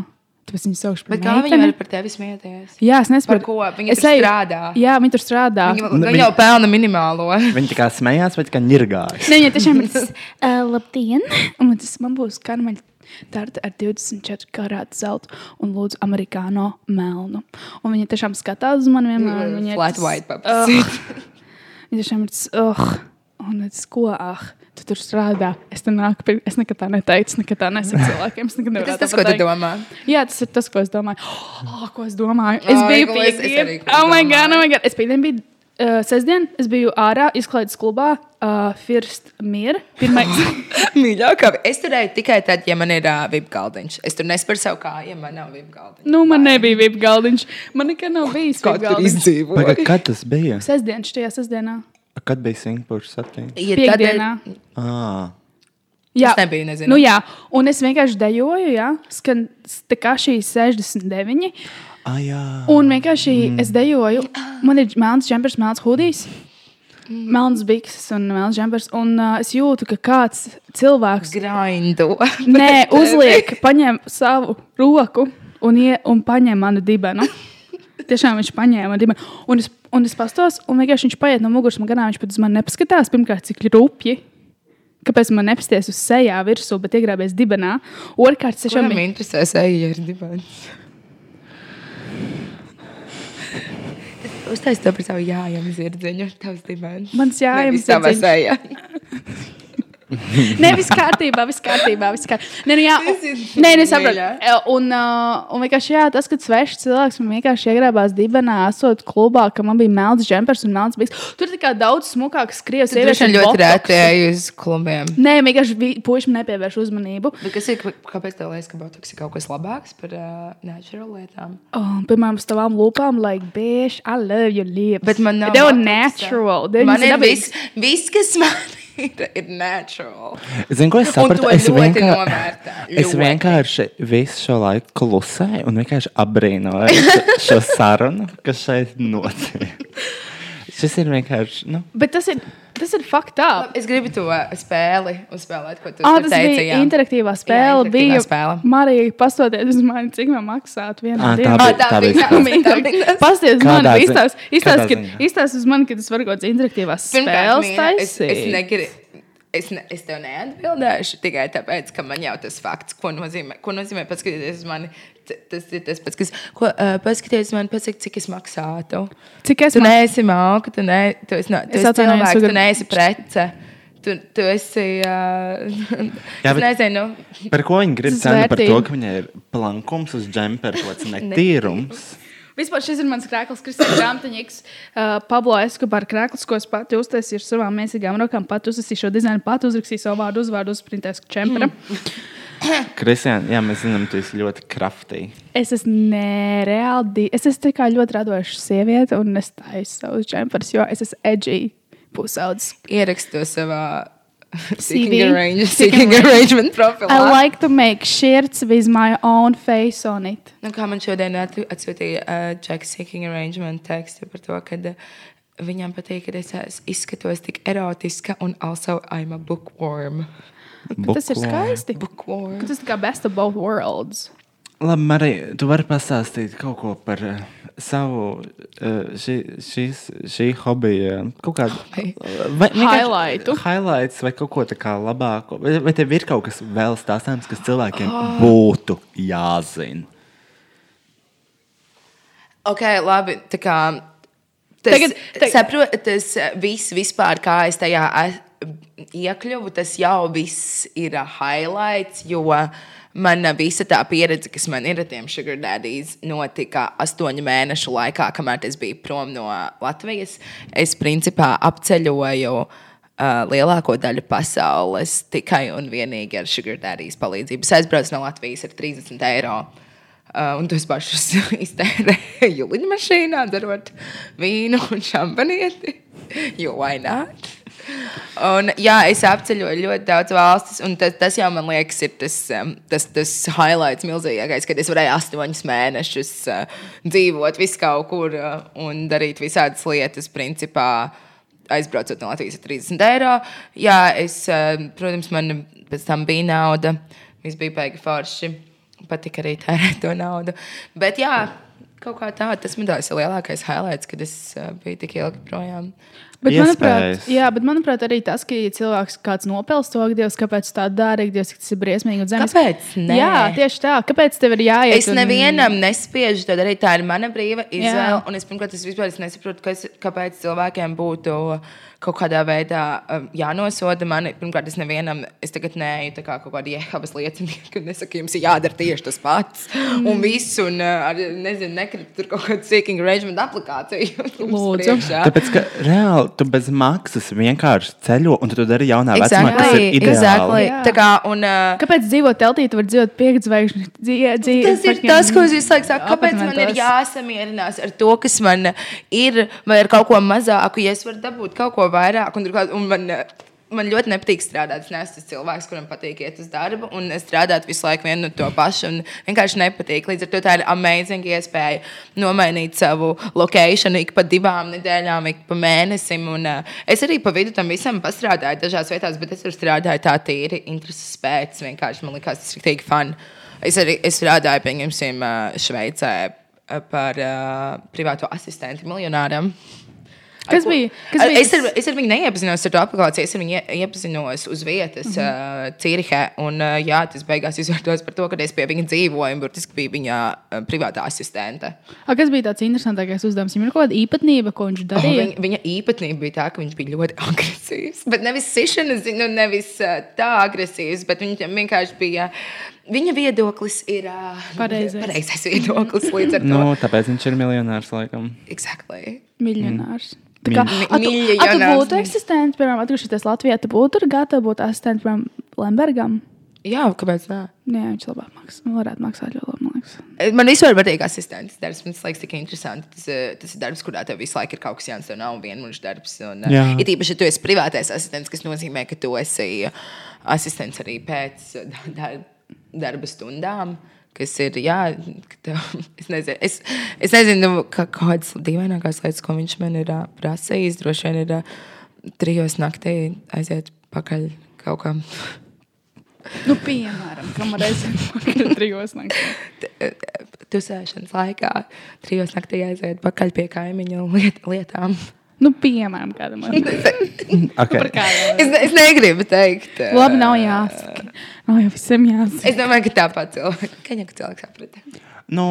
Tāpēc viņas saukšu par viņi meiteni. var par tevi smieties? Jā, es nesaprotu. Par ko? Viņa Es tur eju- strādā? Jā, viņa tur strādā. Viņa, viņa viņi- jau pelna minimālo. *laughs* Viņi tā kā smējās, vai kā ņirgājas. Nē, viņa tiešām ir tas, uh, *laughs* labdien! *laughs* Un tas man būs karmeļa tārta ar 24 karātu zeltu un lūdzu amerikāno melnu. Un viņa tiešām skatās uz mani vienmēr. un viņa ir Flat tas, white "Ugh." paprasīt. Viņa tiešām ir tas, oh, un tas, ko, ah, tu tur strādā. Es tur nāku, pie, es nekad tā neteicu, nekad tā nesaku cilvēkiem. Es nekad nevaru Tas ko tu domā. Jā, tas ir tas, ko es domāju. Oh, ko es domāju? Es Ai, biju es Oh, my God, oh, my God. Es piekdien biju. Uh, sestdien es biju ārā, izklaides klubā, uh, First Mir. Pirmais, *laughs* Mīļākā. Es tur eju tikai tad, ja man ir uh, VIP galdiņš. Es tur nesparu savu kāju, ja man nav VIP galdiņš. nu, man nebija VIP galdiņš. Man nekad nav bijis Kā izdzīvoja? Pagaid, kad tas bija? Sestdien, šajā sestdienā. Kad bija Singapūras septiņi? Ja Piekdienā. Ah, Jā, Es nebiju, nezinu. Nu, jā, un es vienkārši dejoju, jā, skan tā kā šī 69. ah jā. Un vienkārši mm. es dejoju. Man ir melns džempers, melns hudijs, melns bikses un melns džempers. Un uh, es jūtu, ka kāds cilvēks Grindu. *laughs* nē, uzliek, paņem savu roku un, ie, un paņem manu dibenu. *laughs* Tiešām viņš paņēma dibenu. Un es, un es pastos, un vienkārši viņš paiet no muguras man garām. Viņš pat uz mani nepaskatās. Pirmkārt, cik rupji. Kāpēc man nepasties uz sejā virsū, bet iegrābies dibenā? Otrkārt, es Kuram tiešām interesē seja ir dibens? *laughs* Uztaisīt to par savu jājām zirdziņu, tavs dibens. Mans jājams Nevis tava zirdziņš. *laughs* *laughs* Nē, viss kārtībā, viss kārtībā. Viss kārtībā. Nē, nu, jā, un, nē, nu, saprotu. mīļā. Un, uh, un vienkārši, jā, tas, kad svešs cilvēks man vienkārši iegrābās dibenā, esot klubā, ka man bija melns džempers un melns bijis. Tur kā daudz smukāks krievs. Tu droši vien ļoti rēti eju uz klubiem. Nē, vienkārši vi- puiši man nepievērš uzmanību. Bet kas ir, kāpēc tev liekas, ka botoks ir kaut kas labāks par uh, natural lietām? Oh, piemēram, uz tavām lūpām, like, bitch, I love your lips. Bet man nav. They're botoxa. natural. Man ir viss, viss, kas man ir, *laughs* ir natural. Zinu, ko es sapratu? Es, vienkār... novērtē. es vienkārši visu šo laiku klusēju un vienkārši apbrīnoju šo- šo sarunu, kas šeit notiek. *laughs* Šis ir vienkārši. Nu, Bet tas ir, tas ir fucked up. Es gribu to uh, spēli uzspēlēt, ko tu Ah, teici. bija jā. interaktīvā spēle. interaktīvā bija spēle. Marija, pastoties uz mani, cik man maksātu vienā Ah, tā dienā. Ah, tā tā bija *laughs* tā tā tas. Pasties uz mani, izstāst, izstāst, kādā ka, ziņā? izstāst uz mani, ka tas var kaut kāds interaktīvās Pirmkārt, spēles mīļā, es, es, taisīt. negribu, es, ne, es tev neatbildēšu tikai tāpēc, ka man jau tas fakts, ko nozīmē, ko nozīmē paskatīties uz mani. Tas ir tas pats, kas. Ko, uh, paskaties uz mani, pasaki, cik es maksātu. Cik es Tu man- neesi māka, tu, ne, tu esi, no, tu Es esi cilvēks, tu neesi prece. Tu, tu esi. Uh, *laughs* Jā, es nezinu. par ko viņi grib? Par to, ka viņai ir plankums uz džempera, kaut kāds *laughs* netīrums. Vispār šis ir mans krēsls, Kristija Grāmatiņš, uh, Pablo Escobar krēsls, ko es pati uztaisīju ar savām mēsīgām rokām. Pat uztaisīju šo dizainu, pat uzrakstīju savu vārdu, uzvārdu, uzprintēju čempera. *laughs* Kristiāna, jā, mēs zinām, tu esi ļoti kraftīgi. Es esmu nereāli, es esmu tikai ļoti radoša sieviete, un es taisu savus čemperus, jo es esmu edgy pusaudzis. Ierakstu to savā *laughs* seeking, arrange, Seeking arrangement profilā. I like to make shirts with my own face on it. Nu, kā man šodien at- atsūtīja uh, Jacks Seeking Arrangement tekstu par to, ka uh, viņam patīk, ka es es izskatos tik erotiska un also I'm a bookworm. *laughs* Tas ir skaisti. Bookworm. Tas ir kā best of both worlds. Labi, Marija, tu vari pastāstīt kaut ko par uh, savu uh, šī, šīs, šī hobija, kaut kādu vai, Highlightu. Highlights vai kaut ko tādu labāku. Vai, vai tev ir kaut kas vēl stāstāms, kas cilvēkiem būtu jāzina? Ok, labi. Tā kā tas, Tagad- tagad- saprot, tas eh, viss, vispār, kā es tajā iekļuvu, tas jau viss ir highlights. Jo mana visa tā pieredze, kas man ir ar tiem sugar daddies, notika astoņu mēnešu laikā, kamēr es biju prom no Latvijas. Es principā apceļoju. Uh, lielāko daļu pasaules tikai un vienīgi ar sugar daddies palīdzību. Es aizbraucu no Latvijas ar 30 eiro. Uh, un tos pašus *laughs* iztērēju lidmašīnā, darot vīnu un šampanieti. *laughs* Jo why not? Un, jā, es apceļoju ļoti daudz valstis, un tas, tas jau man liekas, ir tas, um, tas, tas highlights milzīgākais, kad es varēju astoņus mēnešus uh, dzīvot vis kaut kur uh, un darīt visādas lietas, principā aizbraucot no Latvijas ar 30 eiro. Jā, es, uh, protams, man pēc tam bija nauda, viss bija baigi forši. Patika arī tērēt to naudu. Bet jā, kaut kā tā, tas man tāds lielākais highlights, kad es uh, biju tik ilgi projām. Bet, manuprāt, jā, bet, manuprāt, arī tas, ka ja cilvēks kāds nopelns to, ka Dievs, kāpēc tā dara, Dievs, tas ir briesmīgi un zemes. Kāpēc nē? Jā, tieši tā. Kāpēc tev ir jāiet? Es nevienam nespiežu to darīt. Tā ir mana brīva izvēle. Jā. Un es pirmkārt, es vispār es nesaprotu, kas, kāpēc cilvēkiem būtu kaut kādā veidā um, jānosoda mani. Pirmkārt, es nevienam, es tagad neju tā kā kaut kāda jehabas liecinieku, un nesaku, jums ir jādara tieši tas pats. Mm. Un viss, un uh, ar, nezinu, nekrit tur kaut kādu seeking arrangement aplikāciju. *laughs* jums Lūdzu. priekšā. Tāpēc, ka reāli tu bez maksas vienkārši ceļo, un tu to dari jaunā vecumā, kas ir Exactly, ideāli. exactly. Kā, un, uh, Kāpēc dzīvot teltī, tu vari dzīvot piekzvaigžņu dzīvi? Tas ir tas, ko es visu laiku saku. Kāpēc man ir jāsamierinās ar to, kas man ir, vai ar kaut ko mazāku, ja es varu dabūt kaut ko vairāk? Un, un man, man ļoti nepatīk strādāt. Es neesmu tas cilvēks, kuram patīk iet uz darbu, un es strādāju visu laiku vienu un to pašu. un Vienkārši nepatīk. Līdz ar to tā ir amazing iespēja nomainīt savu lokāciju ik pa divām nedēļām, ik pa mēnesim. Un, uh, es arī pa vidu tam visam pastrādāju dažās vietās, bet es tur strādāju tā tīri intereses pēc. Vienkārši man liekas, tas ir tik fun. Es arī es strādāju, pieņemsim, ā, Šveicē ā, par uh, privāto asistentu miljonāram. Kas ko- bija- kas bija es, ar, es ar viņu neiepazinos ar to aplikāciju. Es ar viņu ie- iepazinos uz vietas, mm -hmm. uh, Cīrihē. Un, uh, jā, tas beigās izvērtos par to, ka es pie viņa dzīvoju. un Burtiski bija viņa uh, privātā asistente. A, kas bija tāds interesantākais uzdevums? Viņam ir kaut kāda īpatnība, ko viņš Oh, darīja. viņa, viņa īpatnība bija tā, ka viņš bija ļoti agresīvs. Bet nevis sišanas, nu, nevis uh, tā agresīvs, bet viņam vienkārši bija. Viņa viedoklis ir uh, Pareizais. pareizais viedoklis līdz ar to. Nu, tāpēc viņš ir miljonārs, laikam. Exactly. Miljonārs. Tā kā, Mi- a, tu, būtu asistents, piemēram, atgriežoties Latvijā, tu būtu gatavs būt asistents, piemēram, Lembergam. Jā, kāpēc tā? Jā, viņš labāk maksā. Varētu maksāt ļoti labi, man liekas. Man vispār patīk asistents darbs. Man liekas tik interesanti. Tas, eh, tas ir darbs, kurā tev visu laiku ir kaut kas jauns. Tev nav vienmuļš darbs. Un, eh, Jā. ir īpaši, ja tu esi privātais asistents, kas nozīmē, ka tu esi eh, asistents arī pēc eh, dar- *laughs* darba stundām. Kas ir, jā, tev, *laughs* es nezinu, es, es nezinu ka, kādas dīvainākās lietas, ko viņš man ir prasījis. Droši vien ir trijos naktī aiziet pakaļ kaut kam. Nu, piemēram, kam pakaļ *laughs* trijos naktī. Tusēšanas laikā trijos naktī aiziet pakaļ pie kaimiņu liet, lietām. Nu, piemēram, kādam *laughs* Okay. kādam. Es, ne- es negribu teikt. ā, Labi, nav jāsaka. Nav jau visiem jāsaka. Es domāju, ka tāpat cilvēks, ka cilvēks saprata. Nu,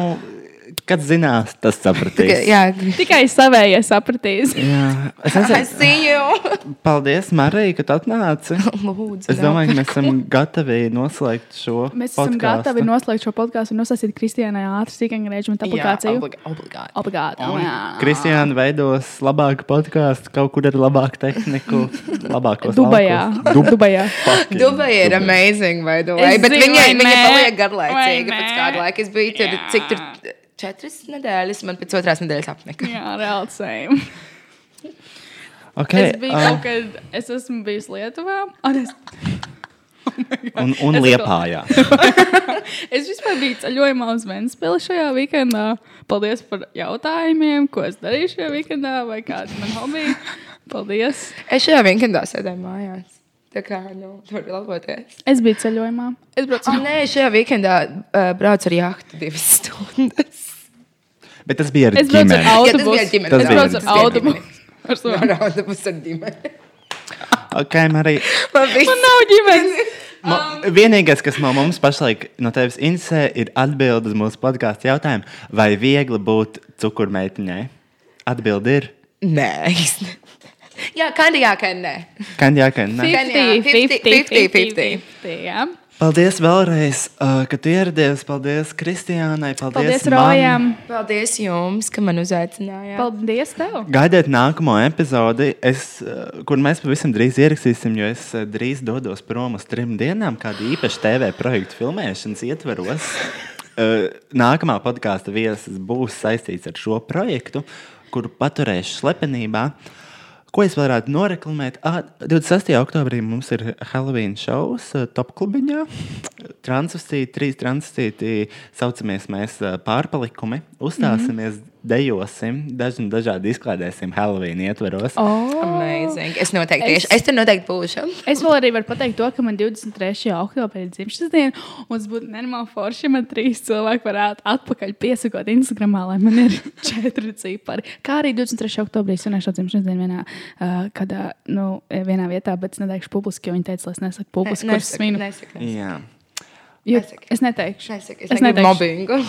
kad zinās, tas sapratīs. Jā, Tikai savējie sapratīs. Jā. Es I nezinu, see you. paldies, Marija, ka atnāci. Lūdzu, Es domāju, ka mēs esam gatavi noslēgt šo Mēs esam podcastu. gatavi noslēgt šo podkāstu un nosaukt Kristiānai ātru sīkāku reģionu aplikāciju. Oblig obligāti. Obligāti. jā. Kristiāna veidos labāku podkāstu, kaut kur ar labāku tehniku, labākos Dubajā. Dub Dubajā. Fucking Dubai ir amazing, vai ne? Es Bet zinu, viņa, vai viņa ne? paliek garlaicīga pēc kāda laika. Es biju tur, Jā. cik tur četras nedēļas, man pēc otrās nedēļas apnika. Jā, reāli same. Okay, Es biju uh, kad, es esmu bijusi Lietuvā. Un es, un, un Es liepājā. *laughs* es vispār biju ceļojumā uz Vēnspili šajā weekendā. Paldies par jautājumiem, ko es darīju šajā weekendā, vai kāda ir mana hobija. Paldies. Es šajā vienkāršā sēdēju mājās. Tā kā, nu, tur var laboties. Es biju ceļojumā. Es braucu Oh, nē, šajā weekendā uh, braucu ar jahtu divas stundas. Bet tas bija ar Es braucu ar ģimeni. Jā, tas bija autobusu. ģimenes Tas Es bija braucu ģimenes. ar autobusu. *laughs* Ar savu- autobusu ar ģimeni. Ok, Marija. Man viss- Man nav ģimenes. Ma, vienīgais, kas man mums pašlaik no tevis interesē, ir atbilde uz mūsu podkāstu jautājumu, vai viegli būt cukurmeitiņai? Atbilde ir. Nē, īsti. Jā, kandijā, ka nē. Kan jā, ka nē. 50, 50, 50, 50. 50. jā. Paldies vēlreiz, ka tu ieradies. Paldies Kristiānai. Paldies, Paldies. Rojam. Paldies jums, ka man uzaicinājāt. Paldies tev. Gaidiet nākamo epizodi, es, kur mēs pavisam drīz ierakstīsim, jo es drīz dodos prom uz trim dienām, kāda īpaša TV projekta filmēšanas ietvaros. Uh, Nākamā podkāstu viesis būs saistīts ar šo projektu, kuru paturēšu slepenībā. Ko es varētu noreklamēt? Ah, 26. oktobrī mums ir Halloween šovs uh, Top klubiņā. Transvestīti, trīs transvestīti, saucamies mēs pārpalikumi. Uzstāsimies mm -hmm. Dejosim, daži dažādi izklaidēsim Halloween ietveros. Oh. Amazing. Es noteikti, Es- es, es tur noteikti būšu. Es vēl arī varu pateikt to, ka man 23. oktobrī ir dzimšanas diena, un tas būtu nenormāli forši, ja man trīs cilvēki varētu atpakaļ piesakot Instagramā, lai man ir *laughs* četri cipari. Kā arī 23. oktobrī svinēšu dzimšanas dienu vienā, uh, kādā, nu, vienā vietā, bet es neteikšu publiski, jo viņi teica, lai es nesaku publiski, kurš Nesaka, svinu. nesaka. Jā. Jo nesaki. Es neteikšu. Nesaka, es Es neteikšu. mobbingu.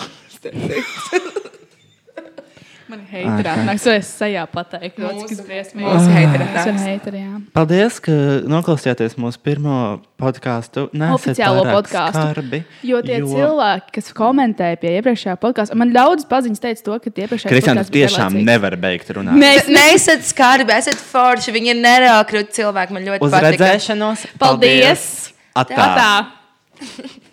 *laughs* Man heiteri atnāks, vai es sajā pateiktu, Mūsu- briesmīgi. mūsu heiteri Es atnāks. Paldies, ka noklausījāties mūsu pirmo podkāstu. Oficiālo podkāstu. Skarbi, Jo tie jo... cilvēki, kas komentēja pie iepriekšējā podkāstā, man daudz paziņas teica to, ka iepriekšējā Kristian, podkāsts tu bija tiešām nevar beigt runāt. Mēs neesat skarbi, esat forši. Viņi ir nerākrūti cilvēki. Man ļoti Uz patīk. redzēšanos! Paldies! Atā! Tā!